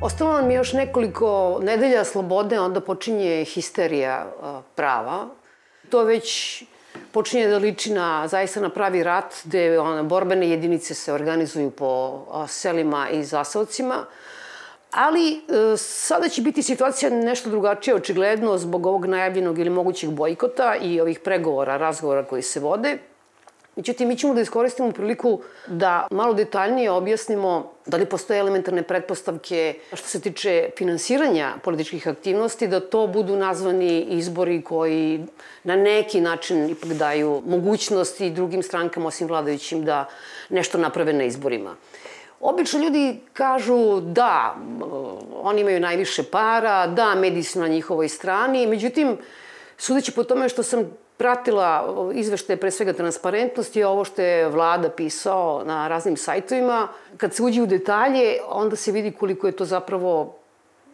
Ostalo nam je još nekoliko nedelja slobode, onda počinje histerija prava. To već počinje da liči na, zaista na pravi rat, gde one, borbene jedinice se organizuju po selima i zaselcima. Ali e, sada će biti situacija nešto drugačija, očigledno, zbog ovog najavljenog ili mogućeg bojkota i ovih pregovora, razgovora koji se vode. Međutim, mi ćemo da iskoristimo priliku da malo detaljnije objasnimo da li postoje elementarne pretpostavke što se tiče finansiranja političkih aktivnosti, da to budu nazvani izbori koji na neki način ipak daju mogućnosti drugim strankama, osim vladajućim, da nešto naprave na izborima. Obično ljudi kažu da, oni imaju najviše para, da, mediji su na njihovoj strani, međutim, sudeći po tome što sam pratila izveštaje pre svega transparentnosti, ovo što je vlada pisao na raznim sajtovima. Kad se uđe u detalje, onda se vidi koliko je to zapravo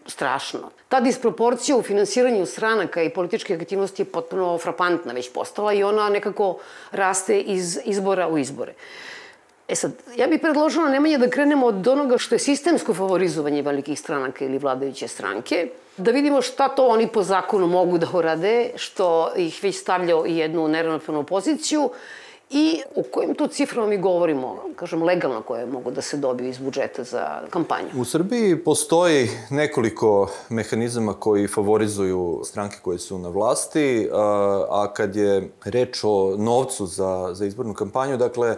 strašno. Ta disproporcija u finansiranju stranaka i političke aktivnosti je potpuno frapantna već postala i ona nekako raste iz izbora u izbore. E sad, ja bih predložila nemanje da krenemo od onoga što je sistemsko favorizovanje velikih stranaka ili vladajuće stranke, da vidimo šta to oni po zakonu mogu da urade, što ih već stavlja u jednu neravnopravnu poziciju i o kojim tu ciframa mi govorimo, kažem, legalno koje mogu da se dobiju iz budžeta za kampanju? U Srbiji postoji nekoliko mehanizama koji favorizuju stranke koje su na vlasti, a kad je reč o novcu za, za izbornu kampanju, dakle,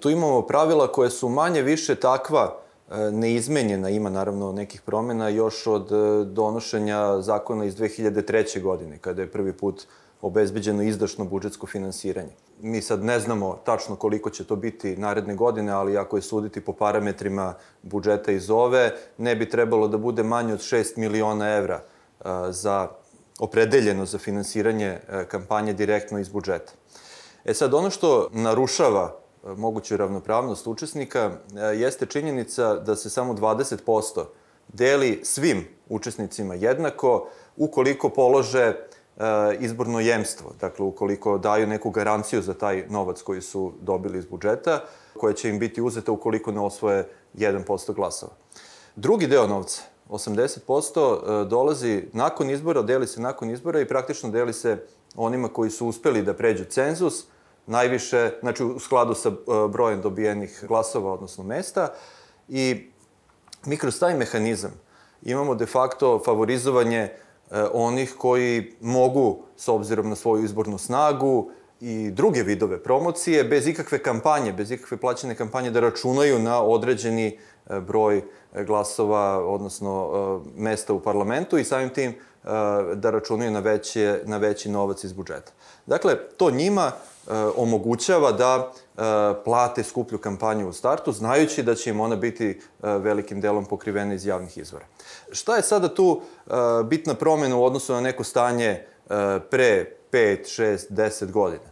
tu imamo pravila koje su manje više takva E, neizmenjena, ima naravno nekih promena još od e, donošenja zakona iz 2003. godine, kada je prvi put obezbeđeno izdašno budžetsko finansiranje. Mi sad ne znamo tačno koliko će to biti naredne godine, ali ako je suditi po parametrima budžeta iz ove, ne bi trebalo da bude manje od 6 miliona evra e, za opredeljeno za finansiranje kampanje direktno iz budžeta. E sad, ono što narušava moguću ravnopravnost učesnika e, jeste činjenica da se samo 20% deli svim učesnicima jednako ukoliko polože e, izborno jemstvo, dakle ukoliko daju neku garanciju za taj novac koji su dobili iz budžeta, koja će im biti uzeta ukoliko ne osvoje 1% glasova. Drugi deo novca, 80% e, dolazi nakon izbora, deli se nakon izbora i praktično deli se onima koji su uspeli da pređu cenzus, najviše, znači u skladu sa uh, brojem dobijenih glasova, odnosno mesta. I mi kroz taj mehanizam imamo de facto favorizovanje uh, onih koji mogu, s obzirom na svoju izbornu snagu i druge vidove promocije, bez ikakve kampanje, bez ikakve plaćene kampanje, da računaju na određeni broj glasova, odnosno mesta u parlamentu i samim tim da računaju na, veće, na veći novac iz budžeta. Dakle, to njima E, omogućava da e, plate skuplju kampanju u startu, znajući da će im ona biti e, velikim delom pokrivena iz javnih izvora. Šta je sada tu bitna promena u odnosu na neko stanje pre 5, 6, 10 godina?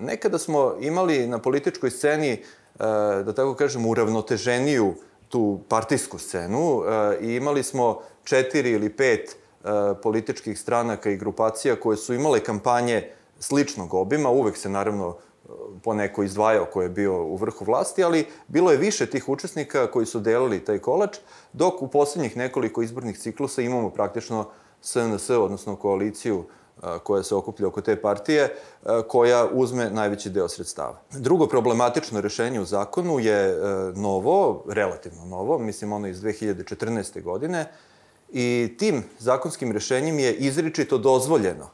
Nekada smo imali na političkoj sceni, da tako kažem, uravnoteženiju tu partijsku scenu. I imali smo četiri ili pet političkih stranaka i grupacija koje su imale kampanje sličnog obima, uvek se naravno po neko izdvajao ko je bio u vrhu vlasti, ali bilo je više tih učesnika koji su delili taj kolač, dok u poslednjih nekoliko izbornih ciklusa imamo praktično SNS, odnosno koaliciju koja se okuplja oko te partije, koja uzme najveći deo sredstava. Drugo problematično rešenje u zakonu je e, novo, relativno novo, mislim ono iz 2014. godine, i tim zakonskim rešenjem je izričito dozvoljeno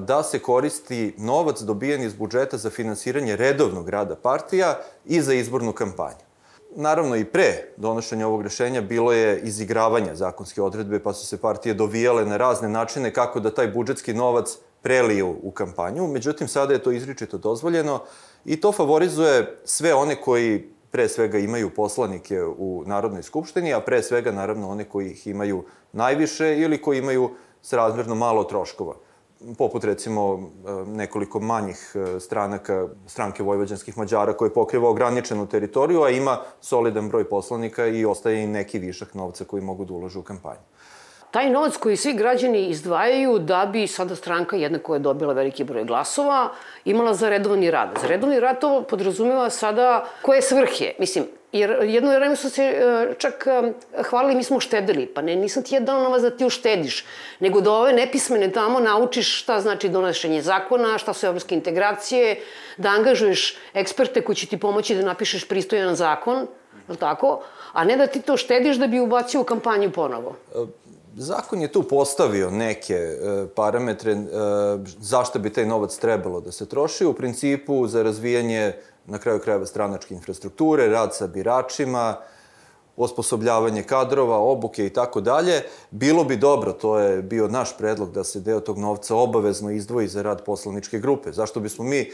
da se koristi novac dobijen iz budžeta za finansiranje redovnog rada partija i za izbornu kampanju. Naravno i pre donošenja ovog rešenja bilo je izigravanja zakonske odredbe, pa su se partije dovijale na razne načine kako da taj budžetski novac preliju u kampanju. Međutim, sada je to izričito dozvoljeno i to favorizuje sve one koji pre svega imaju poslanike u Narodnoj skupštini, a pre svega naravno one koji ih imaju najviše ili koji imaju srazmerno malo troškova poput recimo nekoliko manjih stranaka, stranke vojvođanskih Mađara koje pokriva ograničenu teritoriju, a ima solidan broj poslanika i ostaje i neki višak novca koji mogu da uložu u kampanju taj novac koji svi građani izdvajaju da bi sada stranka jedna koja je dobila veliki broj glasova imala za redovni rad. Za redovni rad to podrazumeva sada koje svrhe. Mislim, jer jedno vreme su se e, čak e, hvalili mi smo štedili. Pa ne, nisam ti je dao novac da ti uštediš, nego da ove nepismene tamo naučiš šta znači donošenje zakona, šta su evropske integracije, da angažuješ eksperte koji će ti pomoći da napišeš pristojan zakon, je tako? A ne da ti to štediš da bi ubacio u kampanju ponovo. E, Zakon je tu postavio neke e, parametre e, zašto bi taj novac trebalo da se troši. U principu za razvijanje na kraju krajeva stranačke infrastrukture, rad sa biračima, osposobljavanje kadrova, obuke i tako dalje. Bilo bi dobro, to je bio naš predlog da se deo tog novca obavezno izdvoji za rad poslaničke grupe. Zašto bismo mi, e,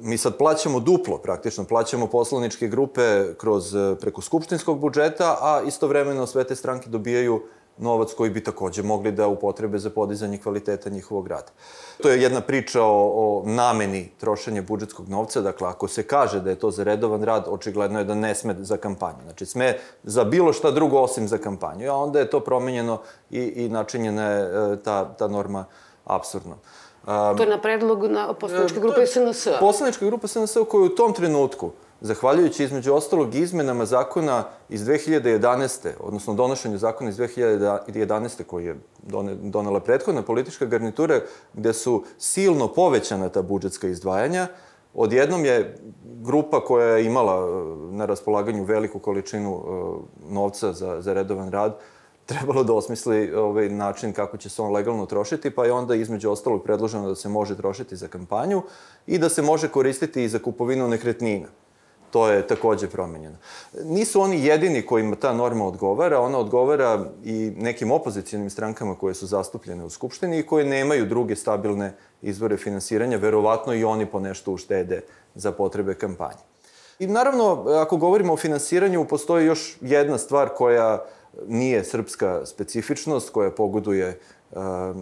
mi sad plaćamo duplo praktično, plaćamo poslaničke grupe kroz, preko skupštinskog budžeta, a istovremeno sve te stranke dobijaju novac koji bi takođe mogli da upotrebe za podizanje kvaliteta njihovog rada. To je jedna priča o, o nameni trošenja budžetskog novca, dakle ako se kaže da je to za redovan rad, očigledno je da ne sme za kampanju. Znači sme za bilo šta drugo osim za kampanju, a onda je to promenjeno i, i načinjena je e, ta, ta norma absurdno. Um, to je na predlog na poslaničke grupe SNS. Poslanička grupa SNS koja u tom trenutku zahvaljujući između ostalog izmenama zakona iz 2011. odnosno donošenju zakona iz 2011. koji je donela prethodna politička garnitura gde su silno povećana ta budžetska izdvajanja, odjednom je grupa koja je imala e, na raspolaganju veliku količinu e, novca za, za redovan rad, trebalo da osmisli ovaj način kako će se on legalno trošiti, pa je onda između ostalog predloženo da se može trošiti za kampanju i da se može koristiti i za kupovinu nekretnina. To je takođe promenjeno. Nisu oni jedini kojima ta norma odgovara, ona odgovara i nekim opozicijalnim strankama koje su zastupljene u Skupštini i koje nemaju druge stabilne izvore finansiranja, verovatno i oni po nešto uštede za potrebe kampanje. I naravno, ako govorimo o finansiranju, postoji još jedna stvar koja nije srpska specifičnost, koja pogoduje e,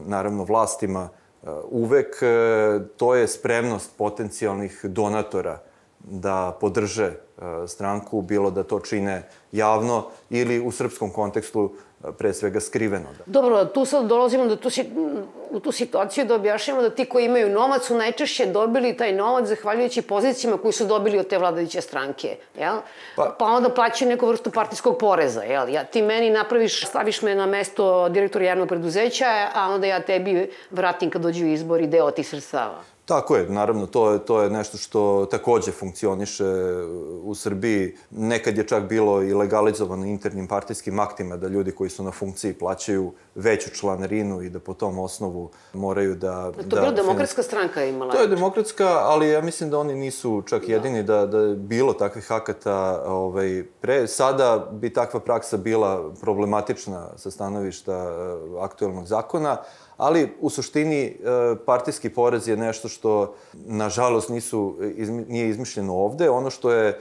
naravno vlastima e, uvek, e, to je spremnost potencijalnih donatora da podrže e, stranku, bilo da to čine javno ili u srpskom kontekstu e, pre svega skriveno. Dobro, tu sad dolazimo do tu, u tu situaciju da objašnjamo da ti koji imaju novac su najčešće dobili taj novac zahvaljujući pozicijama koji su dobili od te vladajuće stranke, jel? Pa, pa onda plaćaju neku vrstu partijskog poreza, jel? Ja, ti meni napraviš, staviš me na mesto direktora javnog preduzeća, a onda ja tebi vratim kad dođu izbori deo tih sredstava. Tako je, naravno, to je, to je nešto što takođe funkcioniše u Srbiji. Nekad je čak bilo i legalizovano internim partijskim aktima da ljudi koji su na funkciji plaćaju veću članarinu i da po tom osnovu moraju da... To je da, demokratska stranka imala. To je demokratska, ali ja mislim da oni nisu čak da. jedini da, da je bilo takvih akata ovaj, pre. Sada bi takva praksa bila problematična sa stanovišta eh, aktuelnog zakona, ali u suštini e, partijski porez je nešto što, nažalost, nisu, nije izmišljeno ovde. Ono što je e,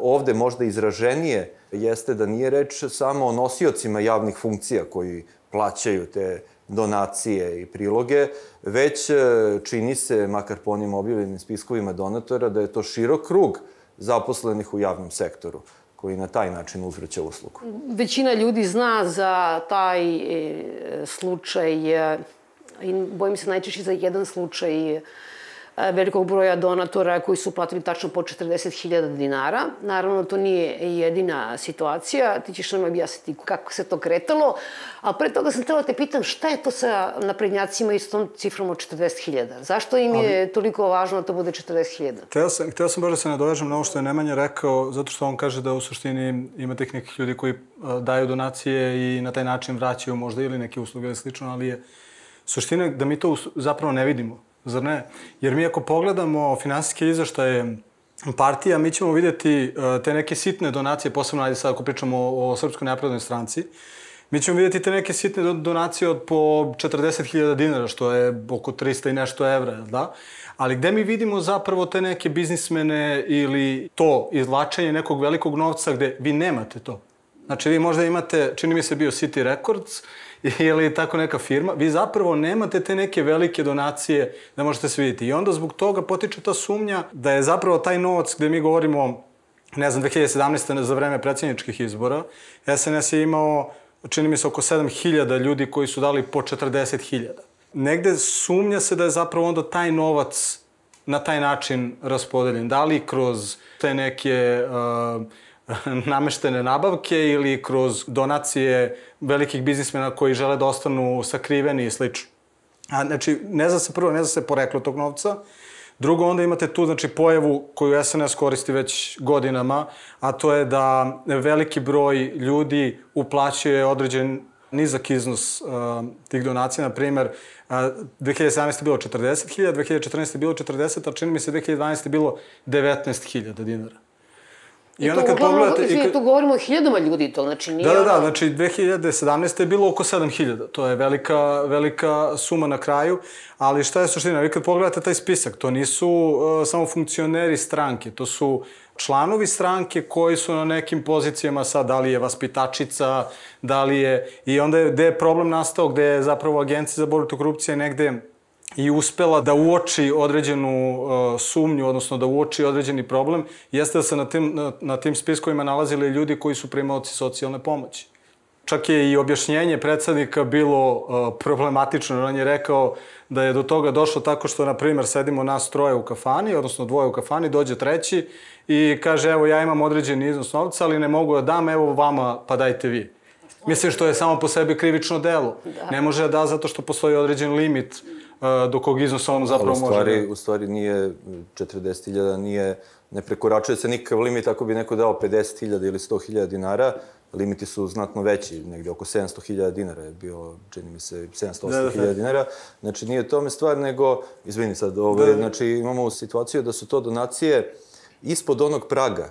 ovde možda izraženije jeste da nije reč samo o nosiocima javnih funkcija koji plaćaju te donacije i priloge, već e, čini se, makar po onim objavljenim spiskovima donatora, da je to širok krug zaposlenih u javnom sektoru koji na taj način uzvraća uslugu. Većina ljudi zna za taj e, slučaj i bojim se najčešće za jedan slučaj velikog broja donatora koji su platili tačno po 40.000 dinara. Naravno, to nije jedina situacija. Ti ćeš nam objasniti kako se to kretalo. A pre toga sam da te pitam šta je to sa naprednjacima i s tom cifrom od 40.000? Zašto im je Ali, toliko važno da to bude 40.000? Hteo sam, hteo sam baš da se nadovežem na ovo što je Nemanja rekao, zato što on kaže da u suštini ima tih nekih ljudi koji daju donacije i na taj način vraćaju možda ili neke usluge ili slično, ali je suština da mi to zapravo ne vidimo zar ne? Jer mi ako pogledamo finansijske izveštaje partija, mi ćemo vidjeti uh, te neke sitne donacije, posebno ajde sad ako pričamo o, Srpskoj naprednoj stranci, mi ćemo vidjeti te neke sitne donacije od po 40.000 dinara, što je oko 300 i nešto evra, da? Ali gde mi vidimo zapravo te neke biznismene ili to izvlačenje nekog velikog novca gde vi nemate to? Znači vi možda imate, čini mi se bio City Records ili tako neka firma, vi zapravo nemate te neke velike donacije da možete se vidjeti. I onda zbog toga potiče ta sumnja da je zapravo taj novac gde mi govorimo, ne znam, 2017. za vreme predsjedničkih izbora, SNS je imao, čini mi se, oko 7000 ljudi koji su dali po 40.000. Negde sumnja se da je zapravo onda taj novac na taj način raspodeljen. Da li kroz te neke uh, nameštene nabavke ili kroz donacije velikih biznismena koji žele da ostanu sakriveni i slično. A, znači, ne zna se prvo, ne zna se poreklo tog novca, Drugo, onda imate tu znači, pojavu koju SNS koristi već godinama, a to je da veliki broj ljudi uplaćuje određen nizak iznos uh, tih donacija. Na primer, uh, 2017. je bilo 40.000, 2014. je bilo 40, a čini mi se 2012. je bilo 19.000 dinara. I, onda kad uglavnom, pogledate... I kad... tu govorimo o hiljadama ljudi, to znači nije... Da, da, da, znači 2017. je bilo oko 7000, to je velika, velika suma na kraju, ali šta je suština? Vi kad pogledate taj spisak, to nisu uh, samo funkcioneri stranke, to su članovi stranke koji su na nekim pozicijama sad, da li je vaspitačica, da li je... I onda je, gde je problem nastao, gde je zapravo agencija za borbu korupcije negde i uspela da uoči određenu uh, sumnju, odnosno da uoči određeni problem, jeste da se na tim, na, na tim spiskovima nalazili ljudi koji su primaoci socijalne pomoći. Čak je i objašnjenje predsednika bilo uh, problematično, on je rekao da je do toga došlo tako što, na primer, sedimo nas troje u kafani, odnosno dvoje u kafani, dođe treći i kaže, evo, ja imam određeni iznos novca, ali ne mogu da dam, evo vama, pa dajte vi. Mislim što je samo po sebi krivično delo. Da. Ne može da da zato što postoji određen limit do kog iznosa on zapravo može... U stvari, u stvari nije 40.000, nije, ne prekoračuje se nikakav limit ako bi neko dao 50.000 ili 100.000 dinara, limiti su znatno veći, negde oko 700.000 dinara je bio, čini mi se, 700.000 da, da, da. dinara. Znači, nije tome stvar, nego, izvini sad, ove, da, da. znači, imamo situaciju da su to donacije ispod onog praga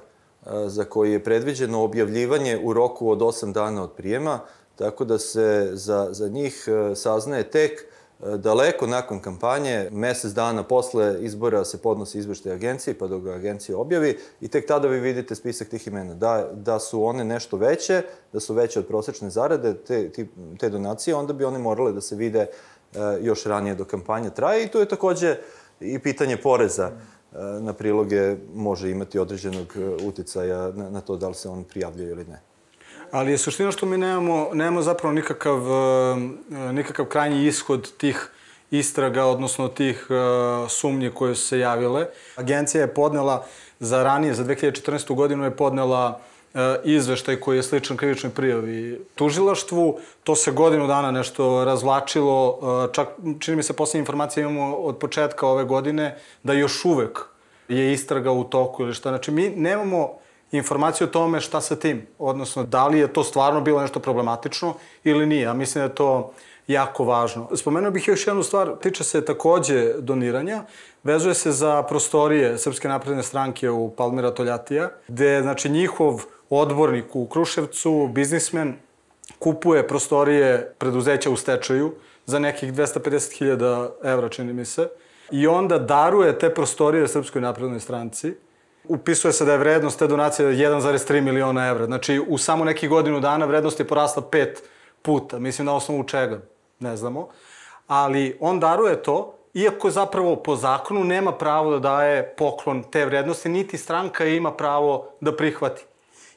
za koji je predviđeno objavljivanje u roku od 8 dana od prijema, tako da se za, za njih e, saznaje tek daleko nakon kampanje, mesec dana posle izbora se podnosi izveštaj agencije, pa dok ga agencija objavi i tek tada vi vidite spisak tih imena. Da, da su one nešto veće, da su veće od prosečne zarade, te, te donacije, onda bi one morale da se vide uh, još ranije do kampanja traje i tu je takođe i pitanje poreza uh, na priloge može imati određenog e, uticaja na, na to da li se on prijavljaju ili ne. Ali je suština što mi nemamo, nemamo zapravo nikakav, e, nikakav krajnji ishod tih istraga, odnosno tih uh, sumnje koje su se javile. Agencija je podnela za ranije, za 2014. godinu je podnela izveštaj koji je sličan krivičnoj prijavi tužilaštvu. To se godinu dana nešto razvlačilo, čak čini mi se poslednje informacije imamo od početka ove godine da još uvek je istraga u toku ili šta. Znači mi nemamo informaciju o tome šta sa tim, odnosno da li je to stvarno bilo nešto problematično ili nije. Ja mislim da je to jako važno. Spomenuo bih još jednu stvar, tiče se takođe doniranja, vezuje se za prostorije Srpske napredne stranke u Palmira Toljatija, gde znači, njihov odbornik u Kruševcu, biznismen, kupuje prostorije preduzeća u stečaju za nekih 250.000 evra, čini mi se, i onda daruje te prostorije Srpskoj naprednoj stranci, upisuje se da je vrednost te donacije 1,3 miliona evra. Znači, u samo nekih godinu dana vrednost je porasla pet puta. Mislim, na osnovu čega, ne znamo. Ali on daruje to, iako zapravo po zakonu nema pravo da daje poklon te vrednosti, niti stranka ima pravo da prihvati.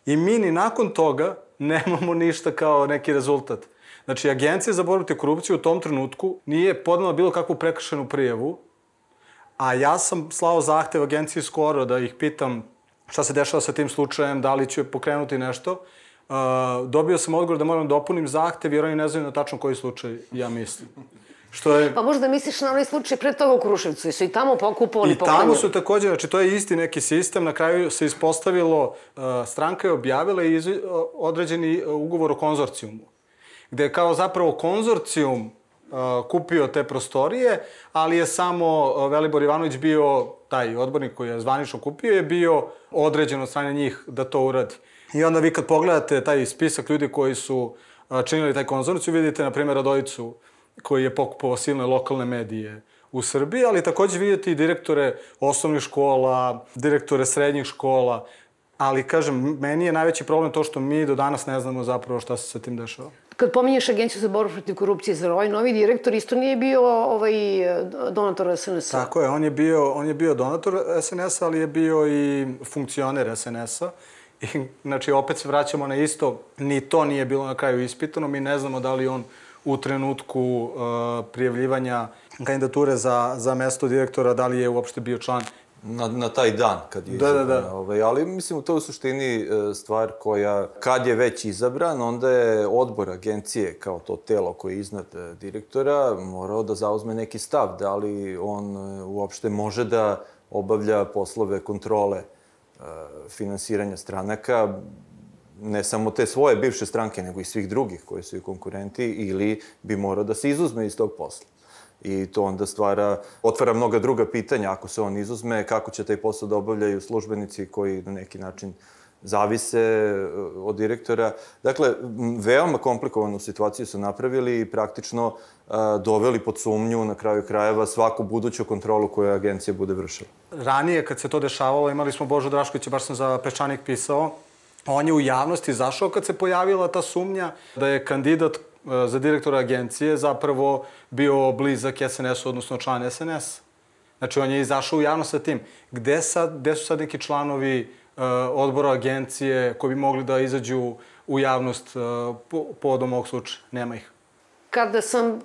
I mi ni nakon toga nemamo ništa kao neki rezultat. Znači, Agencija za borbu te korupciju u tom trenutku nije podnala bilo kakvu prekršenu prijavu, A ja sam slao zahtev agenciji skoro da ih pitam šta se dešava sa tim slučajem, da li će pokrenuti nešto. Uh, dobio sam odgovor da moram da opunim zahtev jer oni ne znaju na tačno koji slučaj ja mislim. Što je... Pa možda misliš na onaj slučaj pre toga u Kruševcu, su i tamo pokupovali I tamo su takođe, znači to je isti neki sistem, na kraju se ispostavilo, uh, stranka je objavila i određeni ugovor o konzorcijumu, gde kao zapravo konzorcijum kupio te prostorije, ali je samo Velibor Ivanović bio, taj odbornik koji je zvanično kupio, je bio određen od strane njih da to uradi. I onda vi kad pogledate taj spisak ljudi koji su činili taj konzorciju, vidite, na primjer, Radojicu koji je pokupovao silne lokalne medije u Srbiji, ali takođe vidite i direktore osnovnih škola, direktore srednjih škola, Ali, kažem, meni je najveći problem to što mi do danas ne znamo zapravo šta se sa tim dešava. Kad pominješ Agenciju za borbu protiv korupcije, zar ovaj novi direktor isto nije bio ovaj donator SNS? Tako je, on je bio, on je bio donator SNS, ali je bio i funkcioner SNS-a. I, znači, opet se vraćamo na isto, ni to nije bilo na kraju ispitano, mi ne znamo da li on u trenutku uh, prijavljivanja kandidature za, za mesto direktora, da li je uopšte bio član na, na taj dan kad je da, izabran. Da, da. Ovaj, ali mislim, to je u suštini e, stvar koja, kad je već izabran, onda je odbor agencije kao to telo koje je iznad e, direktora morao da zauzme neki stav, da li on e, uopšte može da obavlja poslove kontrole finansiranja stranaka, ne samo te svoje bivše stranke, nego i svih drugih koji su i konkurenti, ili bi morao da se izuzme iz tog posla i to onda stvara, otvara mnoga druga pitanja ako se on izuzme, kako će taj posao da obavljaju službenici koji na neki način zavise e, od direktora. Dakle, veoma komplikovanu situaciju su napravili i praktično a, e, doveli pod sumnju na kraju krajeva svaku buduću kontrolu koju agencija bude vršila. Ranije, kad se to dešavalo, imali smo Božo Draškovića, baš sam za Peščanik pisao, on je u javnosti zašao kad se pojavila ta sumnja da je kandidat za direktora agencije zapravo bio blizak SNS-u, odnosno član SNS. Znači, on je izašao u javnost sa tim. Gde, sad, gde su sad neki članovi uh, odbora agencije koji bi mogli da izađu u javnost uh, po, povodom ovog slučaja? Nema ih. Kada sam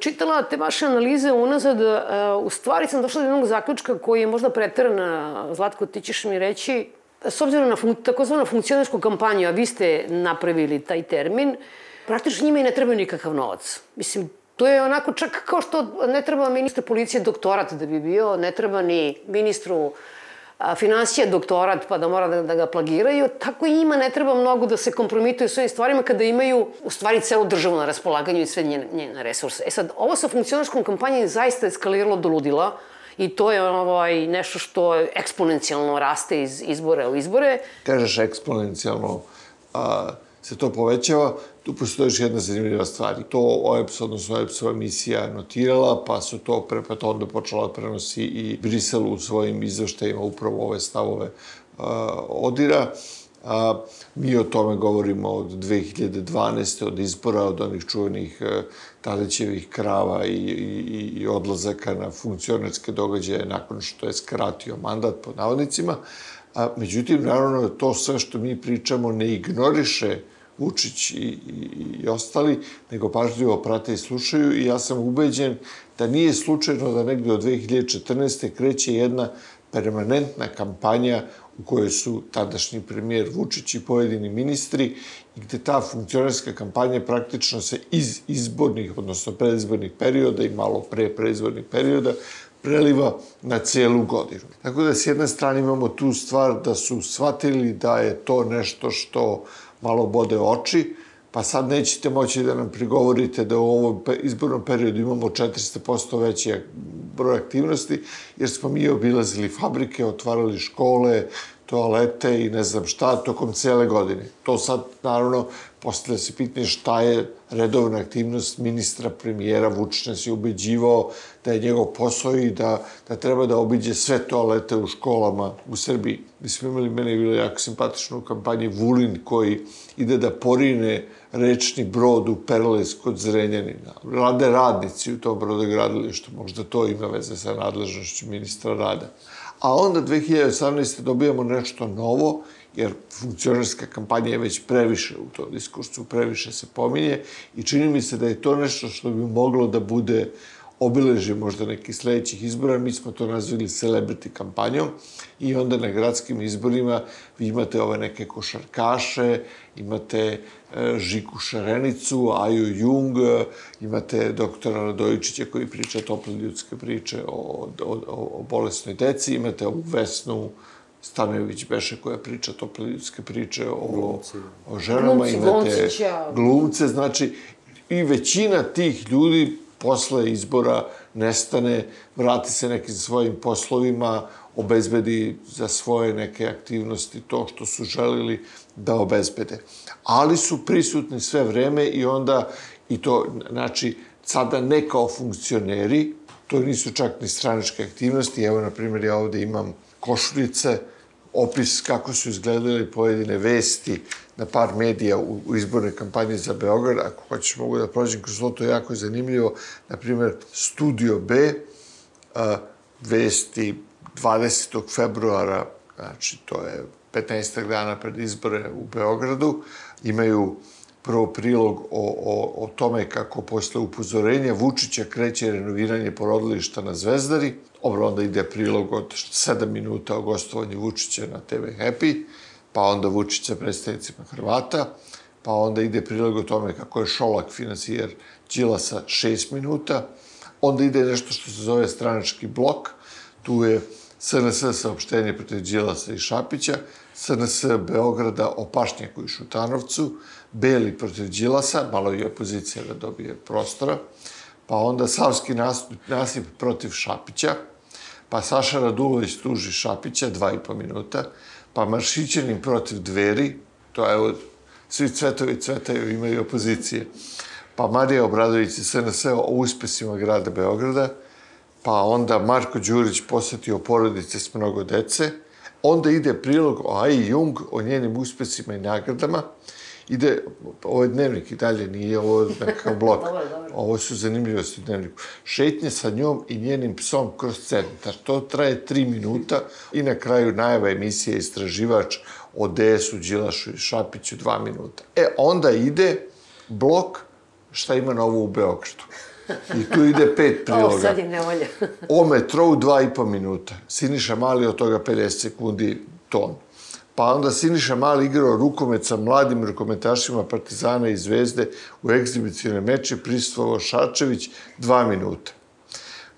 čitala te vaše analize unazad, uh, u stvari sam došla do jednog zaključka koji je možda preterana, Zlatko, ti ćeš mi reći, s obzirom na fun takozvanu funkcionarsku kampanju, a vi ste napravili taj termin, uh, praktično njima i ne treba nikakav novac. Mislim, to je onako čak kao što ne treba ministru policije doktorat da bi bio, ne treba ni ministru a, financija doktorat pa da mora da, da ga plagiraju, tako i njima ne treba mnogo da se kompromituju s ovim stvarima kada imaju u stvari celu državu na raspolaganju i sve njene, njene resurse. E sad, ovo sa funkcionarskom kampanjom je zaista eskaliralo do ludila i to je ovaj, nešto što eksponencijalno raste iz izbore u izbore. Kažeš eksponencijalno, a, se to povećava, tu postoji još jedna zanimljiva stvar. To OEPS, odnosno OEPS-ova misija notirala, pa su to, pre, pa to onda počela da prenosi i Brisel u svojim izveštajima upravo ove stavove uh, odira. A, mi o tome govorimo od 2012. od izbora, od onih čuvenih uh, Tadićevih krava i, i, i odlazaka na funkcionarske događaje nakon što je skratio mandat pod navodnicima. A, međutim, naravno, to sve što mi pričamo ne ignoriše Vučić i, i, i ostali, nego pažljivo prate i slušaju i ja sam ubeđen da nije slučajno da negde od 2014. kreće jedna permanentna kampanja u kojoj su tadašnji premijer Vučić i pojedini ministri i gde ta funkcionarska kampanja praktično se iz izbornih, odnosno predizbornih perioda i malo pre predizbornih perioda preliva na celu godinu. Tako da s jedne strane imamo tu stvar da su shvatili da je to nešto što malo bode oči, pa sad nećete moći da nam prigovorite da u ovom izbornom periodu imamo 400% veći broj aktivnosti, jer smo mi obilazili fabrike, otvarali škole, toalete i ne znam šta tokom cele godine. To sad, naravno, postavlja se pitanje šta je redovna aktivnost ministra, premijera, Vučić je ubeđivao da je njegov posao i da, da treba da obiđe sve toalete u školama u Srbiji. Mi smo imali, mene je bilo jako simpatično u kampanji Vulin koji ide da porine rečni brod u Perles kod Zrenjanina. Rade radnici u tom brodogradilištu, možda to ima veze sa nadležnošću ministra rada. A onda 2018. dobijamo nešto novo, jer funkcionarska kampanja je već previše u tom diskursu, previše se pominje i čini mi se da je to nešto što bi moglo da bude obeleži možda nekih sledećih izbora, mi smo to nazvali celebrity kampanjom i onda na gradskim izborima vi imate ove neke košarkaše, imate e, Žiku Šarenicu, Aju Jung, imate doktora Radojičića koji priča tople ljudske priče o, o, o bolesnoj deci, imate ovu Vesnu Stanojević Beše koja priča tople ljudske priče o, glumci. o ženama, glumci, imate glumce, znači i većina tih ljudi posle izbora nestane, vrati se nekim svojim poslovima, obezbedi za svoje neke aktivnosti to što su želili da obezbede. Ali su prisutni sve vreme i onda, i to, znači, sada ne kao funkcioneri, to nisu čak ni straničke aktivnosti, evo, na primjer, ja ovde imam košuljice, opis kako su izgledale pojedine vesti na par medija u, u izbornoj kampanji za Beograd. Ako hoćeš mogu da prođem kroz to, to je jako zanimljivo. Naprimer, Studio B, a, vesti 20. februara, znači to je 15. dana pred izbore u Beogradu, imaju prvo prilog o, o, o tome kako posle upozorenja Vučića kreće renoviranje porodilišta na Zvezdari. Dobro, onda ide prilog od 7 minuta o gostovanju Vučića na TV Happy, pa onda Vučić sa predstavnicima Hrvata, pa onda ide prilog o tome kako je Šolak financijer Đilasa 6 minuta, onda ide nešto što se zove stranački blok, tu je SNS saopštenje protiv Đilasa i Šapića, SNS Beograda o Pašnjaku i Šutanovcu, Beli protiv Đilasa, malo i opozicija da dobije prostora, pa onda Savski nasip, nasip protiv Šapića, pa Saša Radulović tuži Šapića, dva i po minuta, pa Maršićanin protiv Dveri, to je evo, svi cvetovi cvetaju, imaju opozicije, pa Marija Obradović i SNS o uspesima grada Beograda, pa onda Marko Đurić posetio porodice s mnogo dece, onda ide prilog o Ai Jung, o njenim uspesima i nagradama, ide, ovo je dnevnik i dalje, nije ovo nekakav blok. Ovo su zanimljivosti u dnevniku. Šetnje sa njom i njenim psom kroz centar. To traje tri minuta i na kraju najava emisije Istraživač o DS-u, Đilašu i Šapiću dva minuta. E, onda ide blok šta ima novo u Beogradu. I tu ide pet priloga. O, sad je nevolja. o metrou dva i po minuta. Siniša Mali od toga 50 sekundi ton. Pa onda Siniša Mali igrao rukomet sa mladim rukometašima Partizana i Zvezde u egzibicijone meče, pristvovao Šarčević dva minuta.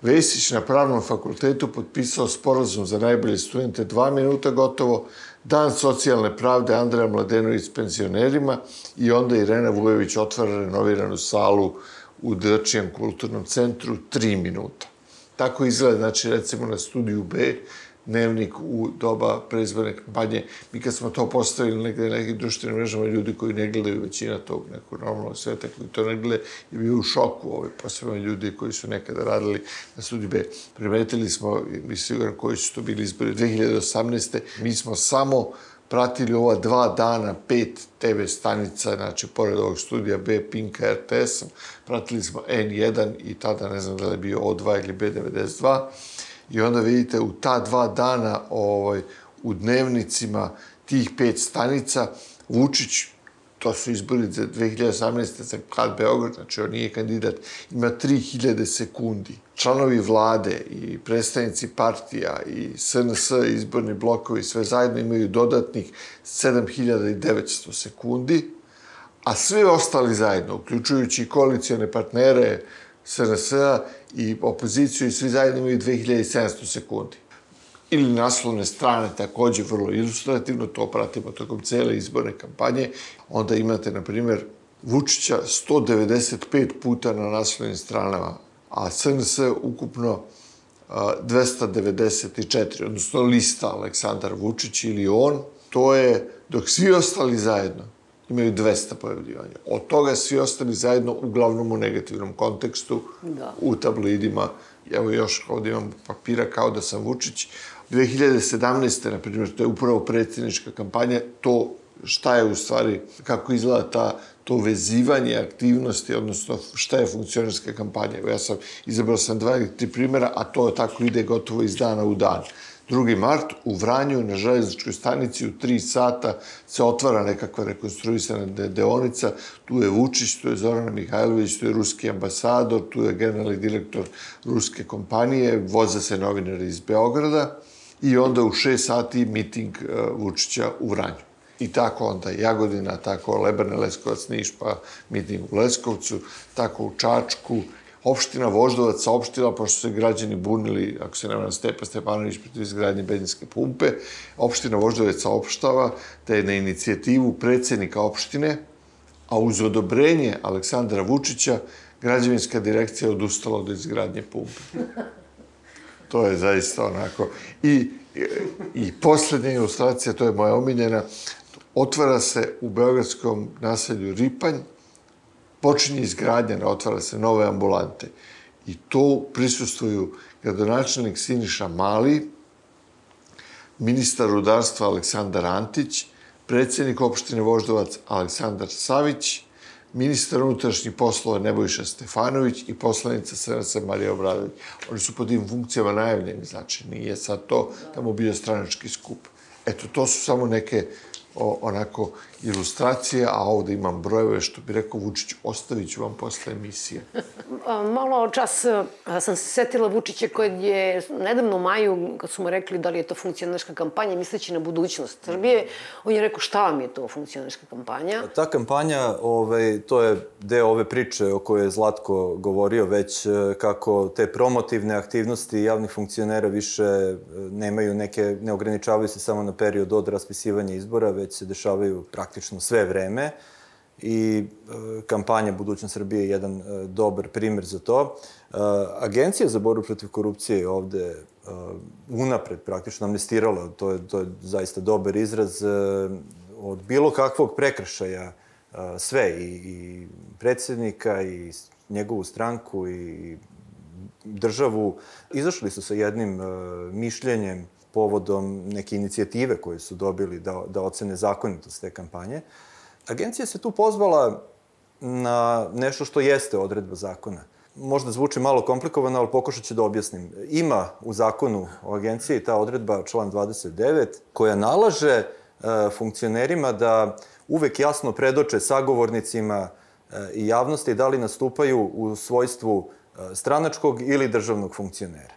Vesić na pravnom fakultetu potpisao sporazum za najbolje studente dva minuta gotovo, Dan socijalne pravde Andreja Mladenović s penzionerima i onda Irena Vujović otvara renoviranu salu u Drčijem kulturnom centru tri minuta. Tako izgleda, znači, recimo na studiju B, dnevnik u doba preizborne kampanje. Mi kad smo to postavili negde na nekim društvenim mrežama, ljudi koji ne gledaju većina tog nekog normalnog sveta, koji to ne gledaju, je bio u šoku, ove, posebno ljudi koji su nekada radili na studiju B. Primetili smo, mi siguran koji su to bili izbori 2018. Mi smo samo pratili ova dva dana pet TV stanica, znači pored ovog studija B, Pinka, RTS, pratili smo N1 i tada ne znam da li je bio O2 ili B92. I onda vidite u ta dva dana ovaj, u dnevnicima tih pet stanica Vučić to su izbori za 2018. za grad Beograd, znači on nije kandidat, ima 3000 sekundi. Članovi vlade i predstavnici partija i SNS, izborni blokovi, sve zajedno imaju dodatnih 7900 sekundi, a sve ostali zajedno, uključujući koalicione partnere SNS-a i opoziciju i svi zajedno imaju 2700 sekundi ili naslovne strane, takođe vrlo ilustrativno, to pratimo tokom cele izborne kampanje. Onda imate, na primer, Vučića 195 puta na naslovnim stranama, a SNS ukupno 294, odnosno lista Aleksandar Vučić ili on, to je, dok svi ostali zajedno imaju 200 pojavljivanja. Od toga svi ostali zajedno, uglavnom u negativnom kontekstu, da. u tabloidima. Evo još ovdje imam papira kao da sam Vučić, 2017. na primjer, to je upravo predsjednička kampanja, to šta je u stvari, kako izgleda ta, to vezivanje aktivnosti, odnosno šta je funkcionarska kampanja. Ja sam, izabrao sam dva ili tri primjera, a to tako ide gotovo iz dana u dan. 2. mart u Vranju na železničkoj stanici u 3 sata se otvara nekakva rekonstruisana deonica. Tu je Vučić, tu je Zorana Mihajlović, tu je ruski ambasador, tu je generalni direktor ruske kompanije, voze se novinari iz Beograda i onda u 6 sati miting e, Vučića u Vranju. I tako onda Jagodina, tako Lebane, Leskovac, Niš, pa miting u Leskovcu, tako u Čačku, opština Voždovac saopštila, pošto su se građani bunili, ako se nema Stepa Stepanović protiv izgradnje benzinske pumpe, opština Voždovac saopštava da je na inicijativu predsednika opštine, a uz odobrenje Aleksandra Vučića, građevinska direkcija odustala od izgradnje pumpe. To je zaista onako. I, i poslednja ilustracija, to je moja omiljena, otvara se u beogradskom naselju Ripanj, počinje izgradnja, otvara se nove ambulante. I to prisustuju gradonačelnik Siniša Mali, ministar rudarstva Aleksandar Antić, predsednik opštine Voždovac Aleksandar Savić, ministar unutrašnjih poslova Nebojša Stefanović i poslanica SNS Marija Obradović. Oni su po tim funkcijama najavljeni, znači nije sad to tamo bio stranački skup. Eto, to su samo neke o, onako ilustracije, a ovde imam brojeve, što bi rekao Vučić, ostavit ću vam posle emisije. Malo čas sam se setila Vučića koji je nedavno u maju, kad su mu rekli da li je to funkcionerska kampanja, misleći na budućnost Srbije, on je rekao šta vam je to funkcionerska kampanja? Ta kampanja, ovaj, to je deo ove priče o kojoj je Zlatko govorio već, e, kako te promotivne aktivnosti javnih funkcionera više e, nemaju neke, ne ograničavaju se samo na period od raspisivanja izbora, već se dešavaju praktično sve vreme i e, kampanja Budućnost Srbije je jedan e, dobar primer za to. E, Agencija za borbu protiv korupcije je ovde unapred praktično amnestirala, to je, to je zaista dobar izraz, od bilo kakvog prekršaja sve, i, i predsednika, i njegovu stranku, i državu. Izašli su sa jednim mišljenjem povodom neke inicijative koje su dobili da, da ocene zakonitost te kampanje. Agencija se tu pozvala na nešto što jeste odredba zakona. Možda zvuči malo komplikovano, ali pokušat ću da objasnim. Ima u zakonu o agenciji ta odredba, član 29, koja nalaže e, funkcionerima da uvek jasno predoče sagovornicima e, i javnosti da li nastupaju u svojstvu e, stranačkog ili državnog funkcionera.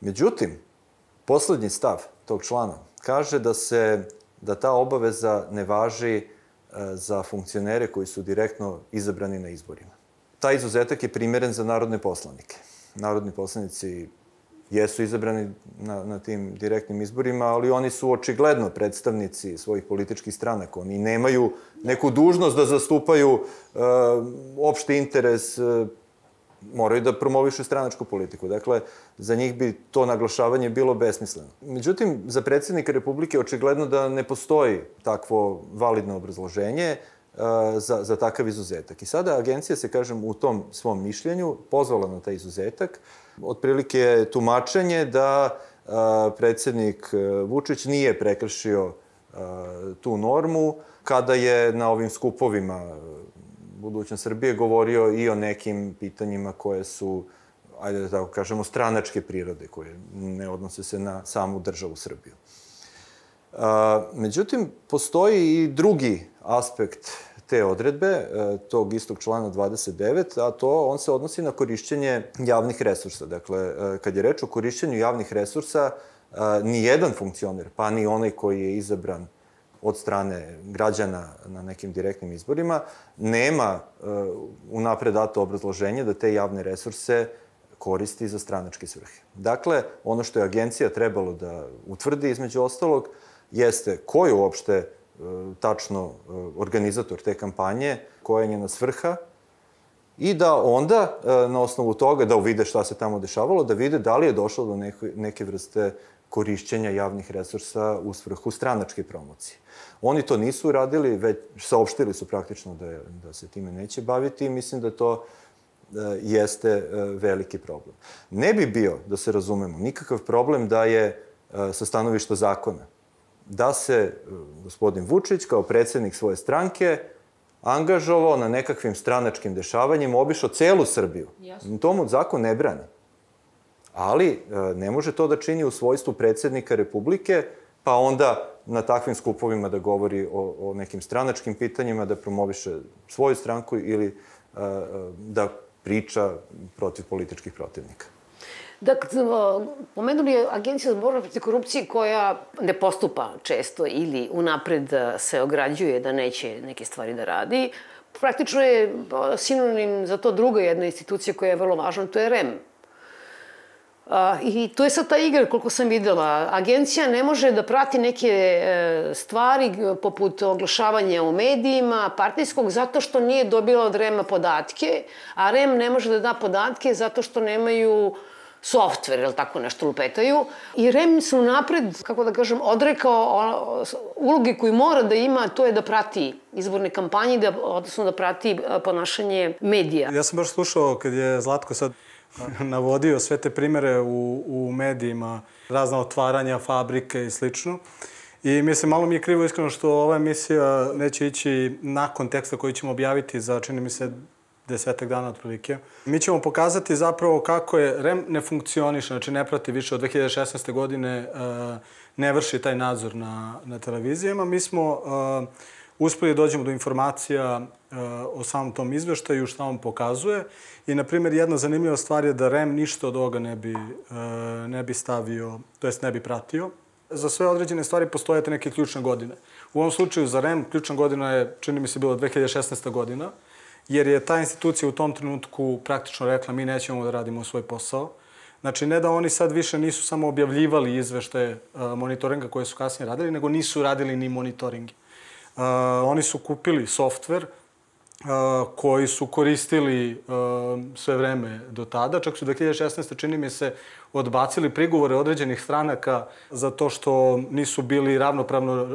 Međutim, poslednji stav tog člana kaže da se da ta obaveza ne važi e, za funkcionere koji su direktno izabrani na izborima. Taj izuzetak je primeren za narodne poslanike. Narodni poslanici jesu izabrani na, na tim direktnim izborima, ali oni su očigledno predstavnici svojih političkih stranaka. Oni nemaju neku dužnost da zastupaju e, opšti interes e, moraju da promovišu stranačku politiku. Dakle, za njih bi to naglašavanje bilo besmisleno. Međutim, za predsednika Republike očigledno da ne postoji takvo validno obrazloženje uh, za, za takav izuzetak. I sada agencija se, kažem, u tom svom mišljenju pozvala na taj izuzetak. Otprilike je tumačenje da uh, predsednik uh, Vučić nije prekršio tu normu kada je na ovim skupovima budućnost Srbije govorio i o nekim pitanjima koje su, ajde da tako kažemo, stranačke prirode, koje ne odnose se na samu državu Srbiju. A, međutim, postoji i drugi aspekt te odredbe, e, tog istog člana 29, a to on se odnosi na korišćenje javnih resursa. Dakle, e, kad je reč o korišćenju javnih resursa, e, ni jedan funkcioner, pa ni onaj koji je izabran od strane građana na nekim direktnim izborima, nema uh, unapred dato obrazloženje da te javne resurse koristi za stranačke svrhe. Dakle, ono što je agencija trebalo da utvrdi između ostalog jeste ko je uopšte uh, tačno uh, organizator te kampanje, koja je njena svrha i da onda na osnovu toga da uvide šta se tamo dešavalo, da vide da li je došlo do neke, neke vrste korišćenja javnih resursa u svrhu stranačke promocije. Oni to nisu uradili, već saopštili su praktično da, je, da se time neće baviti i mislim da to e, jeste e, veliki problem. Ne bi bio, da se razumemo, nikakav problem da je e, sa stanovišta zakona da se gospodin Vučić kao predsednik svoje stranke angažovao na nekakvim stranačkim dešavanjima, obišao celu Srbiju. Jasno. Tomu zakon ne brani. Ali ne može to da čini u svojstvu predsednika Republike, pa onda na takvim skupovima da govori o, o nekim stranačkim pitanjima, da promoviše svoju stranku ili a, da priča protiv političkih protivnika. Dakle, pomenuli je Agencija za borbu protiv korupcije koja ne postupa često ili unapred se ograđuje da neće neke stvari da radi. Praktično je sinonim za to druga jedna institucija koja je vrlo važna, to je REM, A, I to je sad ta igra, koliko sam videla. Agencija ne može da prati neke e, stvari poput oglašavanja u medijima, partijskog, zato što nije dobila od REM-a podatke, a REM ne može da da podatke zato što nemaju softver, ili tako nešto lupetaju. I REM se napred, kako da kažem, odrekao uloge koju mora da ima, to je da prati izborne kampanje, da, odnosno da prati ponašanje medija. Ja sam baš slušao kad je Zlatko sad navodio sve te primere u, u medijima, razna otvaranja fabrike i slično. I mislim, malo mi je krivo iskreno što ova emisija neće ići nakon teksta koji ćemo objaviti za, čini mi se, desetak dana otprilike. Mi ćemo pokazati zapravo kako je REM ne funkcioniše, znači ne prati više od 2016. godine, uh, ne vrši taj nadzor na, na televizijama. Mi smo uh, uspeli da dođemo do informacija uh, o samom tom izveštaju, šta on pokazuje. I, na primjer, jedna zanimljiva stvar je da REM ništa od ovoga ne bi, ne bi stavio, to jest ne bi pratio. Za sve određene stvari postojate neke ključne godine. U ovom slučaju za REM ključna godina je, čini mi se, bila 2016. godina jer je ta institucija u tom trenutku praktično rekla mi nećemo da radimo svoj posao. Znači, ne da oni sad više nisu samo objavljivali izveštaje uh, monitoringa koje su kasnije radili, nego nisu radili ni monitoringi. Uh, oni su kupili softver koji su koristili sve vreme do tada. Čak su 2016. čini mi se odbacili prigovore određenih stranaka za to što nisu bili ravnopravno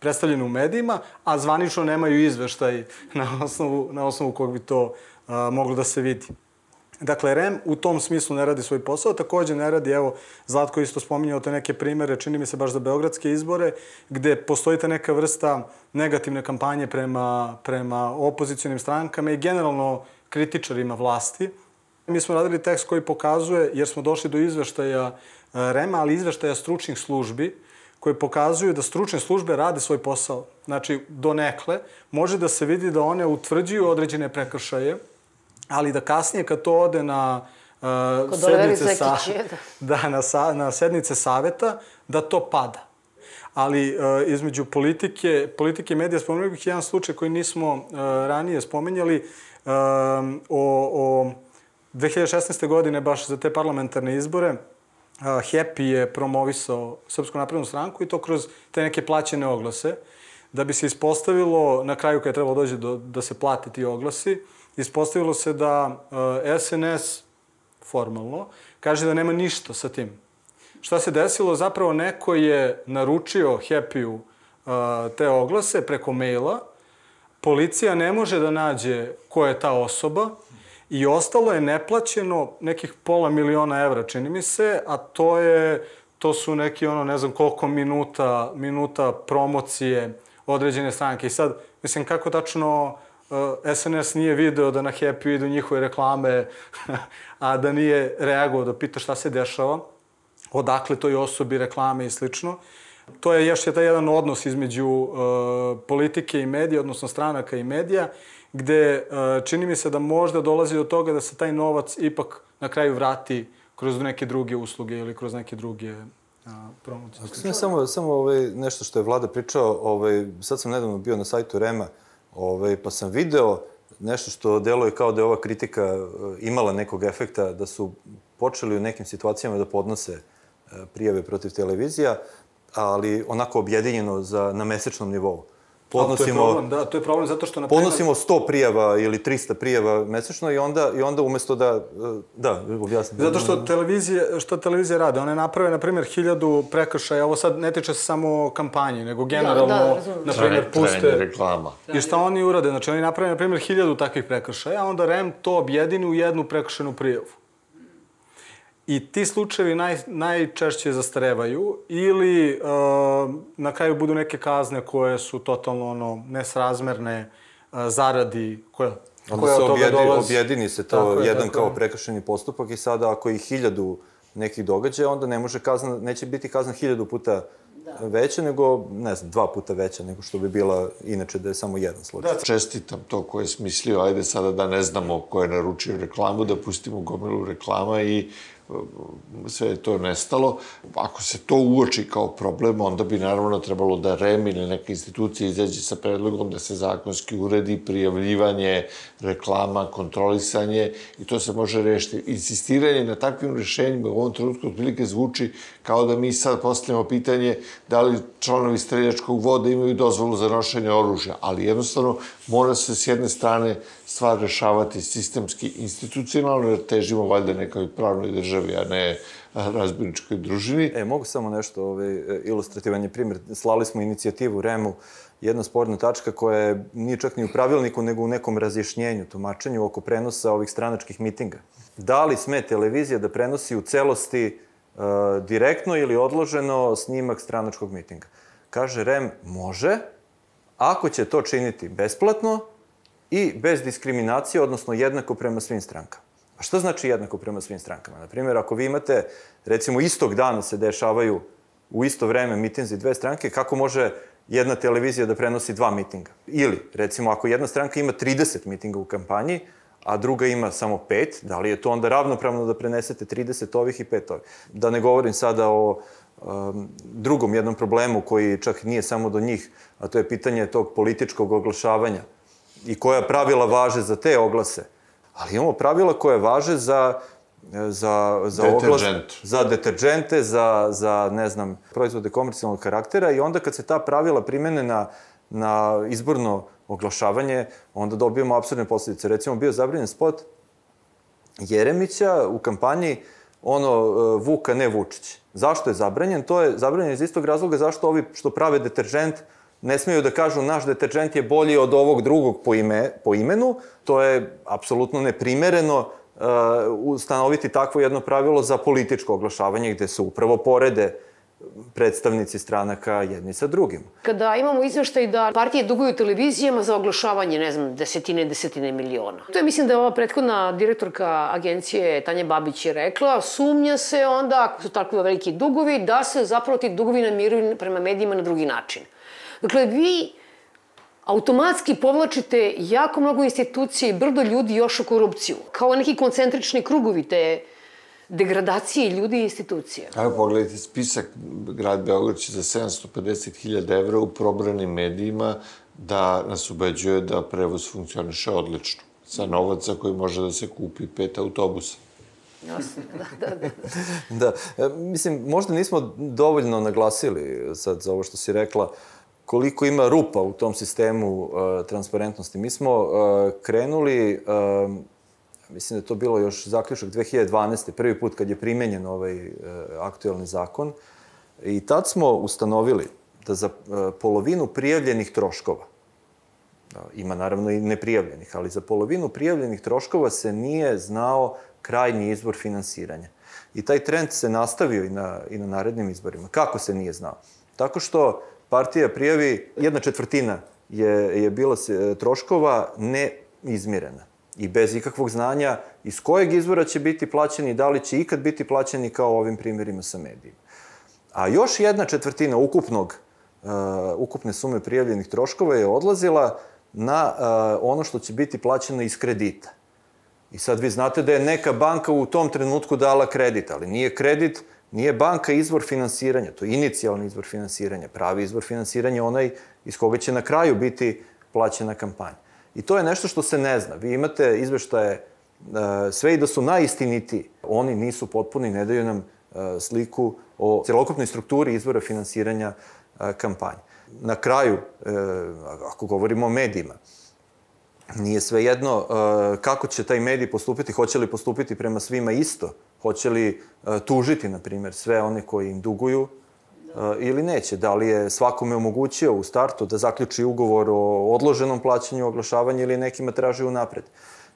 predstavljeni u medijima, a zvanično nemaju izveštaj na osnovu, na osnovu kog bi to moglo da se vidi. Dakle, REM u tom smislu ne radi svoj posao, takođe ne radi, evo, Zlatko isto spominjao te neke primere, čini mi se baš za beogradske izbore, gde postoji ta neka vrsta negativne kampanje prema, prema opozicijonim strankama i generalno kritičarima vlasti. Mi smo radili tekst koji pokazuje, jer smo došli do izveštaja e, REM-a, ali izveštaja stručnih službi, koje pokazuju da stručne službe rade svoj posao. Znači, do nekle, može da se vidi da one utvrđuju određene prekršaje, ali da kasnije kad to ode na uh, sednice sa, da. da, na, sa, na sednice saveta, da to pada. Ali uh, između politike, politike i medija spomenuo bih jedan slučaj koji nismo uh, ranije spomenjali uh, o, o 2016. godine baš za te parlamentarne izbore uh, Happy je promovisao Srpsku naprednu stranku i to kroz te neke plaćene oglase da bi se ispostavilo na kraju kada je trebalo dođe do, da se plate ti oglasi, ispostavilo se da e, SNS formalno kaže da nema ništa sa tim. Šta se desilo? Zapravo neko je naručio Happy-u uh, te oglase preko maila, policija ne može da nađe ko je ta osoba i ostalo je neplaćeno nekih pola miliona evra, čini mi se, a to je to su neki ono ne znam koliko minuta minuta promocije određene stranke. I sad mislim kako tačno SNS nije video da na Happy idu njihove reklame, a da nije reagovao da pita šta se dešava, odakle toj osobi reklame i slično. To je još je taj jedan odnos između uh, politike i medija, odnosno stranaka i medija, gde uh, čini mi se da možda dolazi do toga da se taj novac ipak na kraju vrati kroz neke druge usluge ili kroz neke druge promocije. Ne, samo, samo ovaj, nešto što je Vlada pričao, ovaj, sad sam nedavno bio na sajtu Rema, Ovaj, pa sam video nešto što deluje kao da je ova kritika e, imala nekog efekta, da su počeli u nekim situacijama da podnose e, prijave protiv televizija, ali onako objedinjeno za, na mesečnom nivou podnosimo... To je problem, da, to je problem zato što... Na podnosimo 100 prijava ili 300 prijava mesečno i onda, i onda umesto da... Da, objasnim. Zato što televizije, što televizije rade, one naprave, na primjer, hiljadu prekršaja, ovo sad ne tiče se samo kampanje, nego generalno, da, da, na primjer, puste... reklama. I šta oni urade? Znači, oni naprave, na primjer, hiljadu takvih prekršaja, a onda REM to objedini u jednu prekršenu prijavu. I ti slučajevi naj, najčešće zastarevaju ili uh, na kraju budu neke kazne koje su totalno ono, nesrazmerne uh, zaradi koja Onda koja se objedi, dolazi. objedini se to tako jedan je, kao je. prekršeni postupak i sada ako i hiljadu nekih događaja, onda ne može kazna, neće biti kazna hiljadu puta da. veća, nego, ne znam, dva puta veća nego što bi bila inače da je samo jedan slučaj. Da, čestitam to ko je smislio, ajde sada da ne znamo ko je naručio reklamu, da pustimo gomilu reklama i sve je to nestalo. Ako se to uoči kao problem, onda bi naravno trebalo da REM ili neka institucija izađe sa predlogom da se zakonski uredi prijavljivanje, reklama, kontrolisanje i to se može rešiti. Insistiranje na takvim rešenjima u ovom trenutku otprilike zvuči kao da mi sad postavljamo pitanje da li članovi streljačkog voda imaju dozvolu za nošenje oružja, ali jednostavno mora se s jedne strane stvar rešavati sistemski, institucionalno, jer težimo valjda nekoj pravnoj državi, a ne razbirničkoj družini. E, mogu samo nešto, ovaj, ilustrativan je primjer. Slali smo inicijativu REM-u, jedna sporna tačka koja je, nije čak ni u pravilniku, nego u nekom razjašnjenju, tumačenju oko prenosa ovih stranačkih mitinga. Da li sme televizija da prenosi u celosti e, direktno ili odloženo snimak stranačkog mitinga? Kaže REM, može, ako će to činiti besplatno i bez diskriminacije, odnosno jednako prema svim strankama. A šta znači jednako prema svim strankama? Naprimjer, ako vi imate, recimo, istog dana se dešavaju u isto vreme mitinzi dve stranke, kako može jedna televizija da prenosi dva mitinga? Ili, recimo, ako jedna stranka ima 30 mitinga u kampanji, a druga ima samo pet, da li je to onda ravnopravno da prenesete 30 ovih i pet ovih? Da ne govorim sada o um, drugom jednom problemu koji čak nije samo do njih, a to je pitanje tog političkog oglašavanja i koja pravila važe za te oglase ali imamo pravila koje važe za za, za oglas, za deterđente, za, za, ne znam, proizvode komercijalnog karaktera i onda kad se ta pravila primene na, na izborno oglašavanje, onda dobijemo absurdne posledice. Recimo, bio zabranjen spot Jeremića u kampanji ono Vuka, ne Vučić. Zašto je zabranjen? To je zabranjen iz istog razloga zašto ovi što prave deterđent ne smeju da kažu naš deterđent je bolji od ovog drugog po, ime, po imenu, to je apsolutno neprimereno uh, ustanoviti takvo jedno pravilo za političko oglašavanje gde se upravo porede predstavnici stranaka jedni sa drugim. Kada imamo izveštaj da partije duguju televizijama za oglašavanje, ne znam, desetine, desetine miliona. To je, mislim da je ova prethodna direktorka agencije Tanja Babić je rekla, sumnja se onda, ako su tako veliki dugovi, da se zapravo ti dugovi namiruju prema medijima na drugi način. Dakle, vi automatski povlačite jako mnogo institucije i brdo ljudi još u korupciju. Kao neki koncentrični krugovi te degradacije ljudi i institucija. Evo pogledajte spisak, grad Beograd će za 750.000 evra u probranim medijima da nas ubeđuje da prevoz funkcioniše odlično. Sa novaca koji može da se kupi pet autobusa. Jasno, da, da, da. da, e, mislim, možda nismo dovoljno naglasili sad za ovo što si rekla, koliko ima rupa u tom sistemu uh, transparentnosti. Mi smo uh, krenuli, uh, mislim da je to bilo još zaključak 2012. prvi put kad je primenjen ovaj uh, aktuelni zakon, i tad smo ustanovili da za uh, polovinu prijavljenih troškova, da, ima naravno i neprijavljenih, ali za polovinu prijavljenih troškova se nije znao krajnji izvor finansiranja. I taj trend se nastavio i na, i na narednim izborima. Kako se nije znao? Tako što partija prijavi, jedna četvrtina je, je bila se, troškova neizmirena i bez ikakvog znanja iz kojeg izvora će biti plaćeni, da li će ikad biti plaćeni kao ovim primjerima sa medijima. A još jedna četvrtina ukupnog, uh, ukupne sume prijavljenih troškova je odlazila na uh, ono što će biti plaćeno iz kredita. I sad vi znate da je neka banka u tom trenutku dala kredit, ali nije kredit Nije banka izvor finansiranja, to je inicijalni izvor finansiranja. Pravi izvor finansiranja je onaj iz koga će na kraju biti plaćena kampanja. I to je nešto što se ne zna. Vi imate izveštaje e, sve i da su najistiniti, oni nisu potpuni, ne daju nam e, sliku o celokupnoj strukturi izvora finansiranja e, kampanje. Na kraju, ako govorimo o medijima, nije sve jedno kako će taj medij postupiti, hoće li postupiti prema svima isto, Hoće li e, tužiti, na primjer, sve one koji im duguju da. ili neće? Da li je svakome omogućio u startu da zaključi ugovor o odloženom plaćanju oglašavanja ili nekima traži unapred?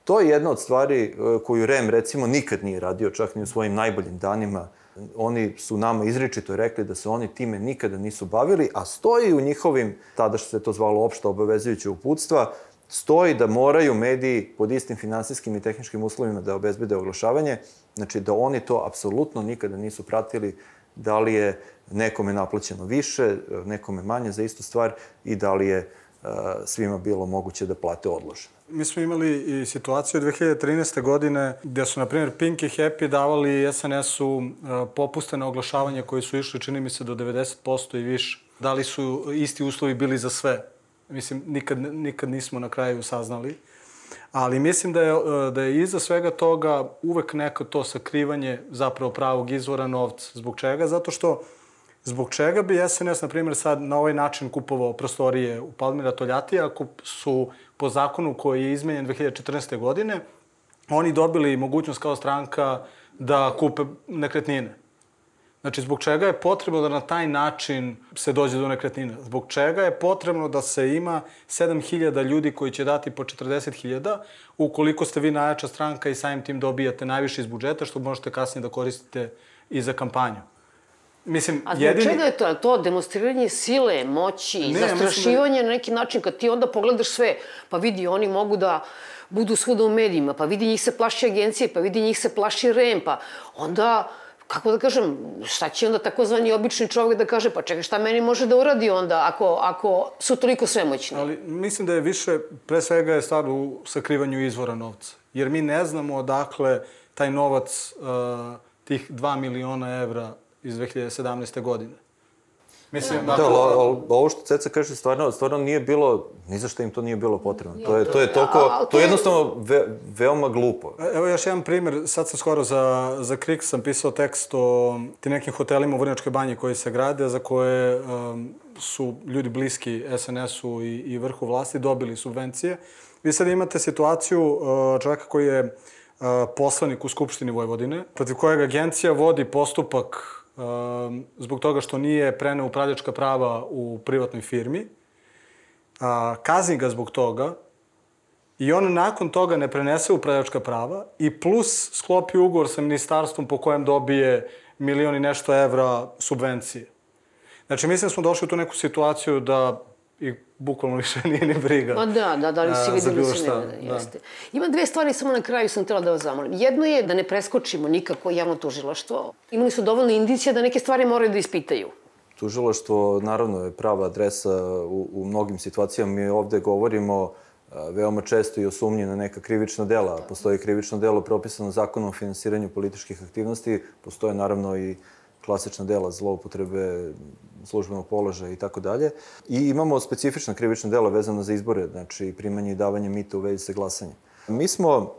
To je jedna od stvari koju REM, recimo, nikad nije radio, čak ni u svojim najboljim danima. Oni su nama izričito rekli da se oni time nikada nisu bavili, a stoji u njihovim, tada što se to zvalo opšta obavezujuće uputstva, stoji da moraju mediji pod istim finansijskim i tehničkim uslovima da obezbede oglašavanje, znači da oni to apsolutno nikada nisu pratili da li je nekome naplaćeno više, nekome manje za istu stvar i da li je uh, svima bilo moguće da plate odloženo. Mi smo imali i situaciju 2013. godine gde su, na primjer, Pink i Happy davali SNS-u uh, popuste na oglašavanje koji su išli, čini mi se, do 90% i više. Da li su isti uslovi bili za sve? Mislim, nikad, nikad nismo na kraju saznali. Ali mislim da je, da je iza svega toga uvek neko to sakrivanje zapravo pravog izvora novca. Zbog čega? Zato što Zbog čega bi SNS, na primjer, sad na ovaj način kupovao prostorije u Palmira Toljati, ako su po zakonu koji je izmenjen 2014. godine, oni dobili mogućnost kao stranka da kupe nekretnine. Znači, zbog čega je potrebno da na taj način se dođe do nekretnina? Zbog čega je potrebno da se ima 7000 ljudi koji će dati po 40.000 ukoliko ste vi najjača stranka i samim tim dobijate najviše iz budžeta, što možete kasnije da koristite i za kampanju? Mislim, A zbog jedini... čega je to? To demonstriranje sile, moći, ne, zastrašivanje da... na neki način, kad ti onda pogledaš sve, pa vidi, oni mogu da budu svuda u medijima, pa vidi njih se plaši agencije, pa vidi njih se plaši REM, pa onda kako da kažem, šta će onda takozvani obični čovjek da kaže, pa čekaj, šta meni može da uradi onda ako, ako su toliko svemoćni? Ali mislim da je više, pre svega je stvar u sakrivanju izvora novca. Jer mi ne znamo odakle taj novac, uh, tih 2 miliona evra iz 2017. godine. Mislim, da, da ali, ovo što Ceca kaže, stvarno, stvarno nije bilo, ni za što im to nije bilo potrebno. To je, to je toliko, to je jednostavno ve, veoma glupo. E, evo još jedan primjer, sad sam skoro za, za Krik sam pisao tekst o ti nekim hotelima u Vrnjačkoj banji koji se grade, za koje um, su ljudi bliski SNS-u i, i vrhu vlasti dobili subvencije. Vi sad imate situaciju uh, čoveka koji je uh, poslanik u Skupštini Vojvodine, protiv kojeg agencija vodi postupak zbog toga što nije preneo upravljačka prava u privatnoj firmi, kazni ga zbog toga i on nakon toga ne prenese upravljačka prava i plus sklopi ugovor sa ministarstvom po kojem dobije milion i nešto evra subvencije. Znači, mislim da smo došli u tu neku situaciju da i bukvalno više nije ni briga. Pa da, da, da li si videli se ne, da, jeste. Ima dve stvari, samo na kraju sam htjela da vas zamolim. Jedno je da ne preskočimo nikako javno tužilaštvo. Imali su dovoljno indicija da neke stvari moraju da ispitaju. Tužilaštvo, naravno, je prava adresa u, u mnogim situacijama. Mi ovde govorimo veoma često i o sumnji na neka krivična dela. Postoji krivično delo propisano zakonom o finansiranju političkih aktivnosti, postoje naravno i klasična dela zloupotrebe službenog položaja i tako dalje. I imamo specifična krivična dela vezana za izbore, znači primanje i davanje mita u vezi sa glasanjem. Mi smo,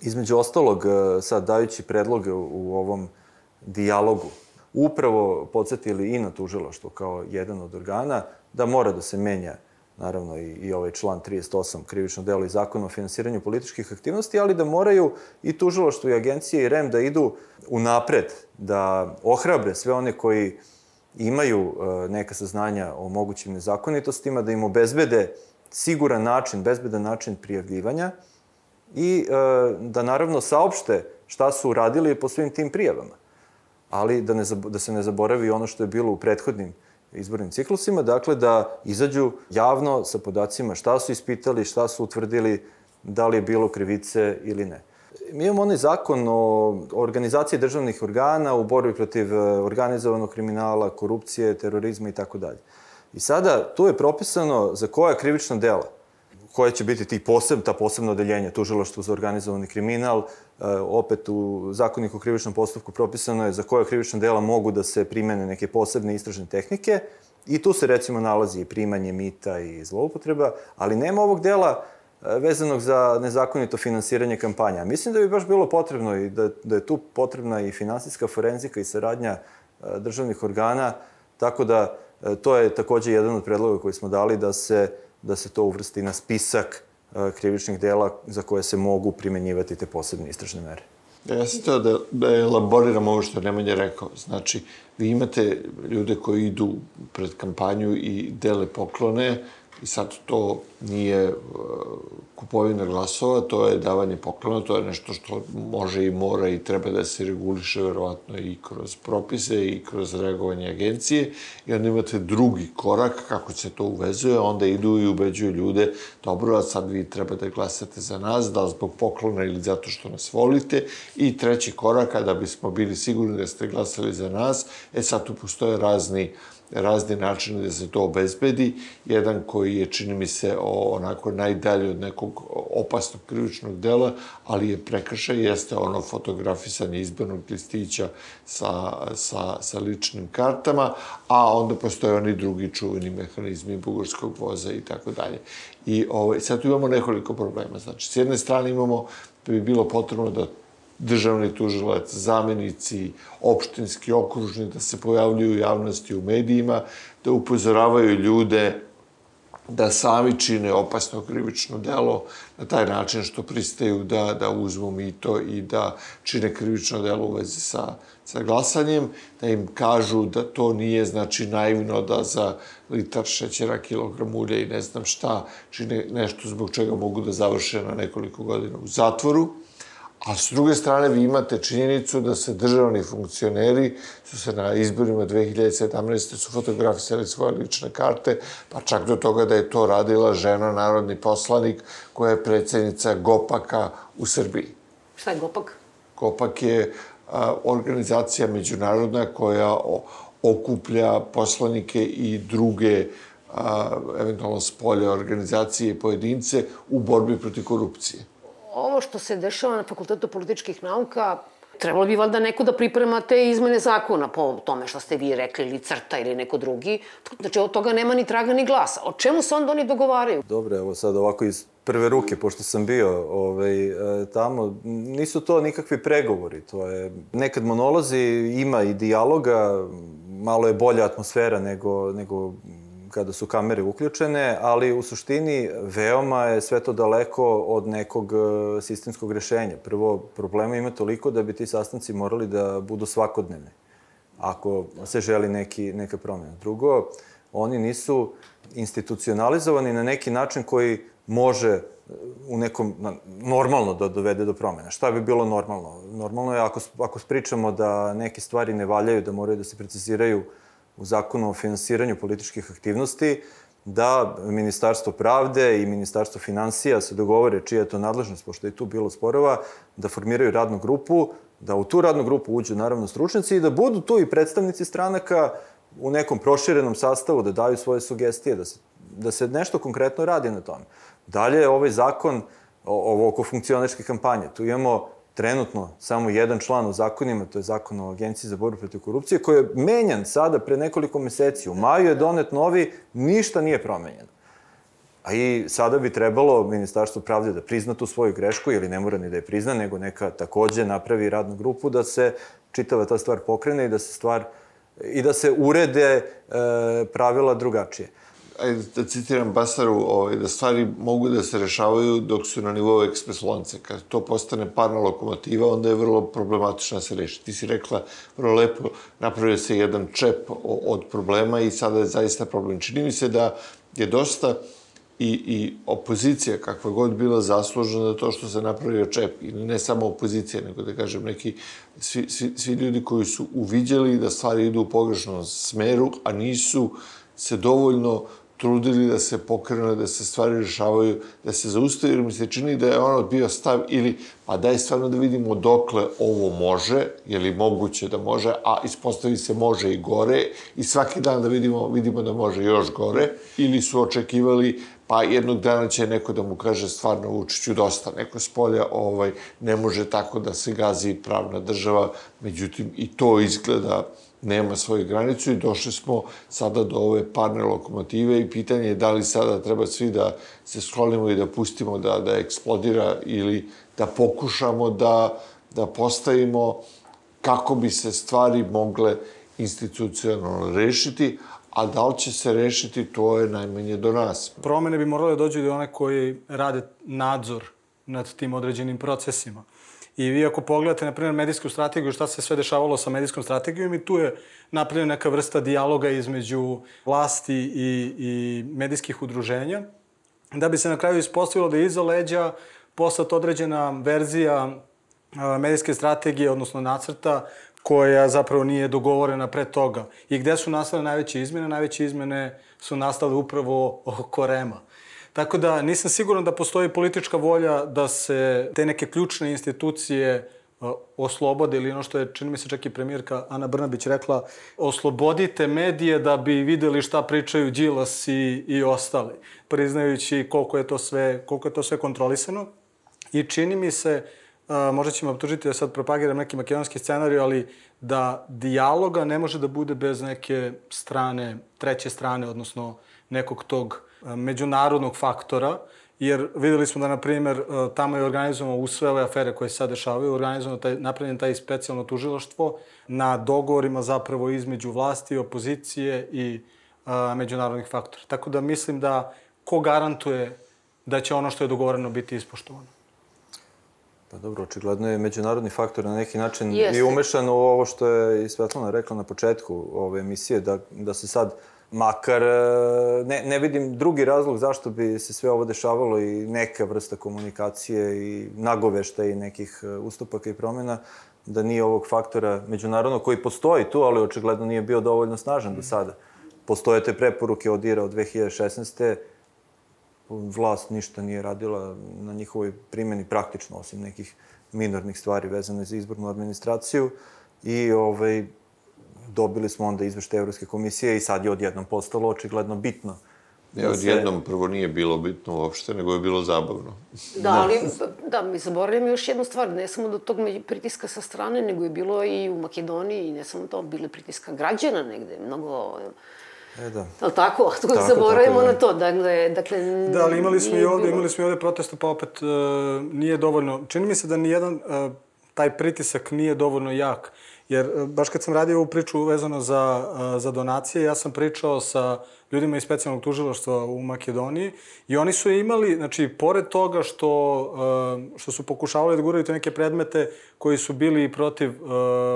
između ostalog, e, sad dajući predloge u ovom dijalogu, upravo podsjetili i na tužilaštvo kao jedan od organa da mora da se menja naravno i, i ovaj član 38 krivično delo i zakon o finansiranju političkih aktivnosti, ali da moraju i tužilaštvo i agencije i REM da idu u napred, da ohrabre sve one koji imaju e, neka saznanja o mogućim nezakonitostima, da im obezbede siguran način, bezbedan način prijavljivanja i e, da naravno saopšte šta su uradili po svim tim prijavama. Ali da, ne, da se ne zaboravi ono što je bilo u prethodnim izbornim ciklusima, dakle da izađu javno sa podacima šta su ispitali, šta su utvrdili, da li je bilo krivice ili ne. Mi imamo onaj zakon o organizaciji državnih organa u borbi protiv e, organizovanog kriminala, korupcije, terorizma i tako dalje. I sada tu je propisano za koja krivična dela koje će biti ti poseb, ta posebna odeljenja, tužilaštvo za organizovani kriminal, e, opet u zakoniku o krivičnom postupku propisano je za koje krivična dela mogu da se primene neke posebne istražne tehnike i tu se recimo nalazi i primanje mita i zloupotreba, ali nema ovog dela vezanog za nezakonito finansiranje kampanja. Mislim da bi baš bilo potrebno i da, da je tu potrebna i finansijska forenzika i saradnja e, državnih organa, tako da to je takođe jedan od predloga koji smo dali da se da se to uvrsti na spisak e, krivičnih dela za koje se mogu primenjivati te posebne istražne mere. Ja sam teo da, da elaboriram ovo što Nemanja rekao. Znači, vi imate ljude koji idu pred kampanju i dele poklone i sad to nije uh, kupovina glasova, to je davanje poklona, to je nešto što može i mora i treba da se reguliše verovatno i kroz propise i kroz reagovanje agencije. I onda imate drugi korak kako se to uvezuje, onda idu i ubeđuju ljude, dobro, a sad vi treba da glasate za nas, da zbog poklona ili zato što nas volite? I treći korak, kada bismo bili sigurni da ste glasali za nas, e sad tu postoje razni uh, razni načini da se to obezbedi. Jedan koji je, čini mi se, onako najdalje od nekog opasnog krivičnog dela, ali je prekršaj, jeste ono fotografisanje izbornog listića sa, sa, sa ličnim kartama, a onda postoje oni drugi čuveni mehanizmi bugarskog voza i tako dalje. I ovaj, sad tu imamo nekoliko problema. Znači, s jedne strane imamo da bi bilo potrebno da državni tužilac, zamenici, opštinski, okružni, da se pojavljuju u javnosti u medijima, da upozoravaju ljude da sami čine opasno krivično delo na taj način što pristaju da, da uzmu mito i da čine krivično delo u vezi sa, sa glasanjem, da im kažu da to nije znači naivno da za litar šećera, kilogram ulja i ne znam šta čine nešto zbog čega mogu da završe na nekoliko godina u zatvoru A s druge strane, vi imate činjenicu da se državni funkcioneri su se na izborima 2017. su fotografisali svoje lične karte, pa čak do toga da je to radila žena, narodni poslanik, koja je predsednica Gopaka u Srbiji. Šta je Gopak? Gopak je a, organizacija međunarodna koja o, okuplja poslanike i druge a, eventualno spolje organizacije i pojedince u borbi protiv korupcije ovo što se dešava na Fakultetu političkih nauka, trebalo bi valjda neko da priprema te izmene zakona po tome što ste vi rekli, ili crta ili neko drugi. Znači, od toga nema ni traga ni glasa. O čemu se onda oni dogovaraju? Dobro, evo sad ovako iz prve ruke, pošto sam bio ovaj, e, tamo, nisu to nikakvi pregovori. To je, nekad monolozi, ima i dijaloga, malo je bolja atmosfera nego, nego kada su kamere uključene, ali u suštini veoma je sve to daleko od nekog e, sistemskog rešenja. Prvo, problema ima toliko da bi ti sastanci morali da budu svakodnevni, ako se želi neki, neka promjena. Drugo, oni nisu institucionalizovani na neki način koji može e, u nekom, normalno da dovede do promene. Šta bi bilo normalno? Normalno je ako, ako pričamo da neke stvari ne valjaju, da moraju da se preciziraju uh, u zakonu o finansiranju političkih aktivnosti da Ministarstvo pravde i Ministarstvo financija se dogovore čija je to nadležnost, pošto je tu bilo sporova, da formiraju radnu grupu, da u tu radnu grupu uđu naravno stručnjaci i da budu tu i predstavnici stranaka u nekom proširenom sastavu, da daju svoje sugestije, da se, da se nešto konkretno radi na tome. Dalje, ovaj zakon, ovo oko funkcionerske kampanje, tu imamo trenutno samo jedan član u zakonima, to je zakon o Agenciji za borbu protiv korupcije, koji je menjan sada pre nekoliko meseci. U maju je donet novi, ništa nije promenjeno. A i sada bi trebalo Ministarstvo pravde da prizna tu svoju grešku, ili ne mora ni da je prizna, nego neka takođe napravi radnu grupu da se čitava ta stvar pokrene i da se stvar i da se urede e, pravila drugačije ajde da citiram Basaru, ovaj, da stvari mogu da se rešavaju dok su na nivou ekspres lonce. Kad to postane parna lokomotiva, onda je vrlo problematično da se reši. Ti si rekla vrlo lepo, napravio se jedan čep od problema i sada je zaista problem. Čini mi se da je dosta i, i opozicija, kakva god bila zaslužena za to što se napravio čep, i ne samo opozicija, nego da kažem neki, svi, svi, svi ljudi koji su uviđali da stvari idu u pogrešnom smeru, a nisu se dovoljno trudili da se pokrene, da se stvari rešavaju, da se zaustavi, jer mi se čini da je ono bio stav ili pa daj stvarno da vidimo dokle ovo može, je li moguće da može, a ispostavi se može i gore i svaki dan da vidimo, vidimo da može još gore, ili su očekivali pa jednog dana će neko da mu kaže stvarno Vučiću dosta, neko s polja ovaj, ne može tako da se gazi pravna država, međutim i to izgleda nema svoju granicu i došli smo sada do ove parne lokomotive i pitanje je da li sada treba svi da se sklonimo i da pustimo da, da eksplodira ili da pokušamo da, da postavimo kako bi se stvari mogle institucionalno rešiti, a da li će se rešiti, to je najmanje do nas. Promene bi morale dođu do one koji rade nadzor nad tim određenim procesima. I vi ako pogledate, na primjer, medijsku strategiju, šta se sve dešavalo sa medijskom strategijom i tu je napravljena neka vrsta dijaloga između vlasti i, i medijskih udruženja, da bi se na kraju ispostavilo da je iza leđa poslat određena verzija medijske strategije, odnosno nacrta, koja zapravo nije dogovorena pre toga. I gde su nastale najveće izmene? Najveće izmene su nastale upravo oko Rema. Tako da nisam siguran da postoji politička volja da se te neke ključne institucije oslobode ili ono što je, čini mi se čak i premijerka Ana Brnabić rekla, oslobodite medije da bi videli šta pričaju Đilas i, i ostali, priznajući koliko je to sve, koliko je to sve kontrolisano. I čini mi se, a, možda ćemo optužiti da sad propagiram neki makedonski scenarij, ali da dijaloga ne može da bude bez neke strane, treće strane, odnosno nekog tog međunarodnog faktora jer videli smo da, na primjer, tamo je organizovano u sve ove afere koje se sad dešavaju, organizovano taj, napravljen taj specijalno tužilaštvo na dogovorima zapravo između vlasti, opozicije i a, međunarodnih faktora. Tako da mislim da ko garantuje da će ono što je dogovoreno biti ispoštovano? Pa dobro, očigledno je međunarodni faktor na neki način Jeste. i umešan u ovo što je i Svetlana rekla na početku ove emisije, da, da se sad makar e, ne, ne vidim drugi razlog zašto bi se sve ovo dešavalo i neka vrsta komunikacije i nagovešta i nekih e, ustupaka i promena, da nije ovog faktora međunarodnog koji postoji tu, ali očigledno nije bio dovoljno snažan do sada. Postoje te preporuke od IRA od 2016 vlast ništa nije radila na njihovoj primjeni praktično, osim nekih minornih stvari vezane za izbornu administraciju. I ovaj, dobili smo onda izveštaj Evropske komisije i sad je odjednom postalo očigledno bitno. Ne, da se- odjednom prvo nije bilo bitno uopšte, nego je bilo zabavno. Da, ali da, mi zaboravljamo još jednu stvar, ne samo do tog pritiska sa strane, nego je bilo i u Makedoniji, i ne samo to, bile pritiska građana negde, mnogo... E da. Ali tako, tako, Tako, zaboravimo tako, da. na to, dakle, dakle... Da, ali imali smo i ovde, bilo- imali smo i ovde proteste, pa opet uh, nije dovoljno. Čini mi se da nijedan uh, taj pritisak nije dovoljno jak. Jer uh, baš kad sam radio ovu priču vezano za, uh, za donacije, ja sam pričao sa ljudima iz specijalnog tužilaštva u Makedoniji i oni su imali, znači, pored toga što, uh, što su pokušavali da guraju te neke predmete koji su bili protiv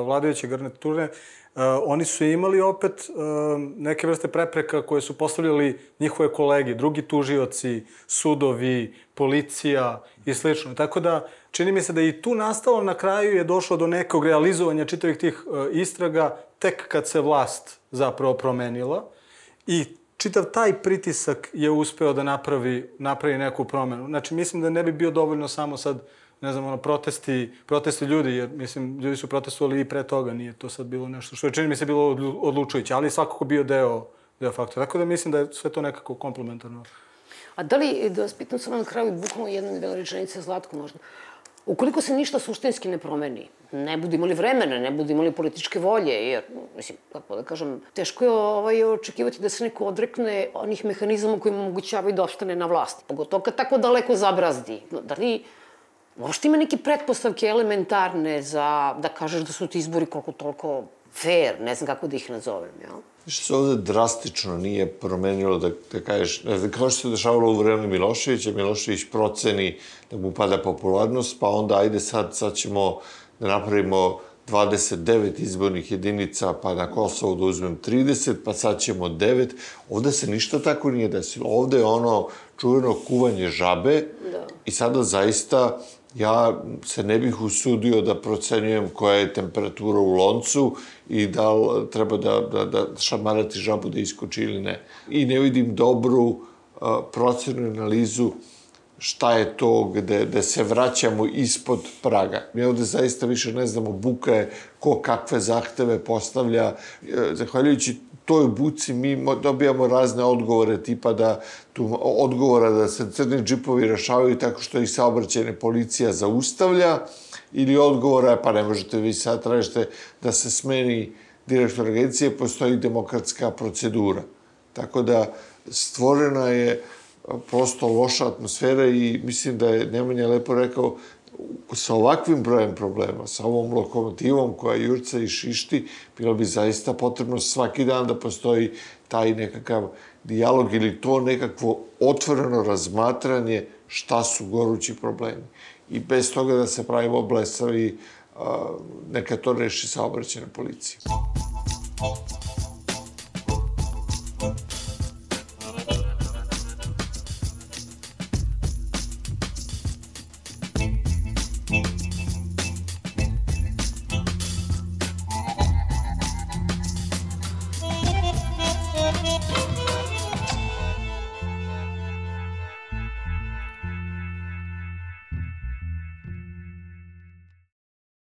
vladajuće garniture, oni su imali opet neke vrste prepreka koje su postavljali njihove kolege, drugi tužioci, sudovi, policija i slično. Tako da, čini mi se da i tu nastalo na kraju je došlo do nekog realizovanja čitavih tih uh, istraga tek kad se vlast zapravo promenila i čitav taj pritisak je uspeo da napravi, napravi neku promenu. Znači, mislim da ne bi bio dovoljno samo sad ne znam, ono, protesti, protesti ljudi, jer, mislim, ljudi su protestovali i pre toga, nije to sad bilo nešto što je, čini mi se, bilo odlu- odlučujuće, ali svakako bio deo, deo faktora. Tako da mislim da je sve to nekako komplementarno. A da li, da vas pitam samo na kraju, bukvalno jedna dve rečenice, Zlatko možda, ukoliko se ništa suštinski ne promeni, ne budemo li vremena, ne budemo li političke volje, jer, mislim, kako da kažem, teško je ovaj, očekivati da se neko odrekne onih mehanizama koji mu omogućavaju da ostane na vlasti. Pogotovo kad tako daleko zabrazdi. Da li uopšte ima neke pretpostavke elementarne za da kažeš da su ti izbori koliko toliko fair, ne znam kako da ih nazovem, jel? Što se ovde drastično nije promenilo, da, da kažeš, kao što se dešavalo u vreme Miloševića, Milošević proceni da mu pada popularnost, pa onda ajde sad, sad ćemo da napravimo 29 izbornih jedinica, pa na Kosovo da uzmem 30, pa sad ćemo 9. Ovde se ništa tako nije desilo. Ovde je ono čuveno kuvanje žabe Da. i sada zaista ja se ne bih usudio da procenjujem koja je temperatura u loncu i da li treba da, da, da šamarati žabu da iskoči ili ne. I ne vidim dobru a, procenu i analizu šta je to gde, gde se vraćamo ispod praga. Mi ovde zaista više ne znamo buka je ko kakve zahteve postavlja. E, Zahvaljujući toj buci mi mo- dobijamo razne odgovore, tipa da tu odgovora da se crni džipovi rešavaju tako što ih saobraćajne policija zaustavlja, ili odgovora, pa ne možete vi sad tražite da se smeni direktor agencije, postoji demokratska procedura. Tako da stvorena je prosto loša atmosfera i mislim da je Nemanja lepo rekao sa ovakvim brojem problema, sa ovom lokomotivom koja jurca i šišti, bilo bi zaista potrebno svaki dan da postoji taj nekakav dijalog ili to nekakvo otvoreno razmatranje šta su gorući problemi. I bez toga da se pravimo a, neka to reši saobraćena policija.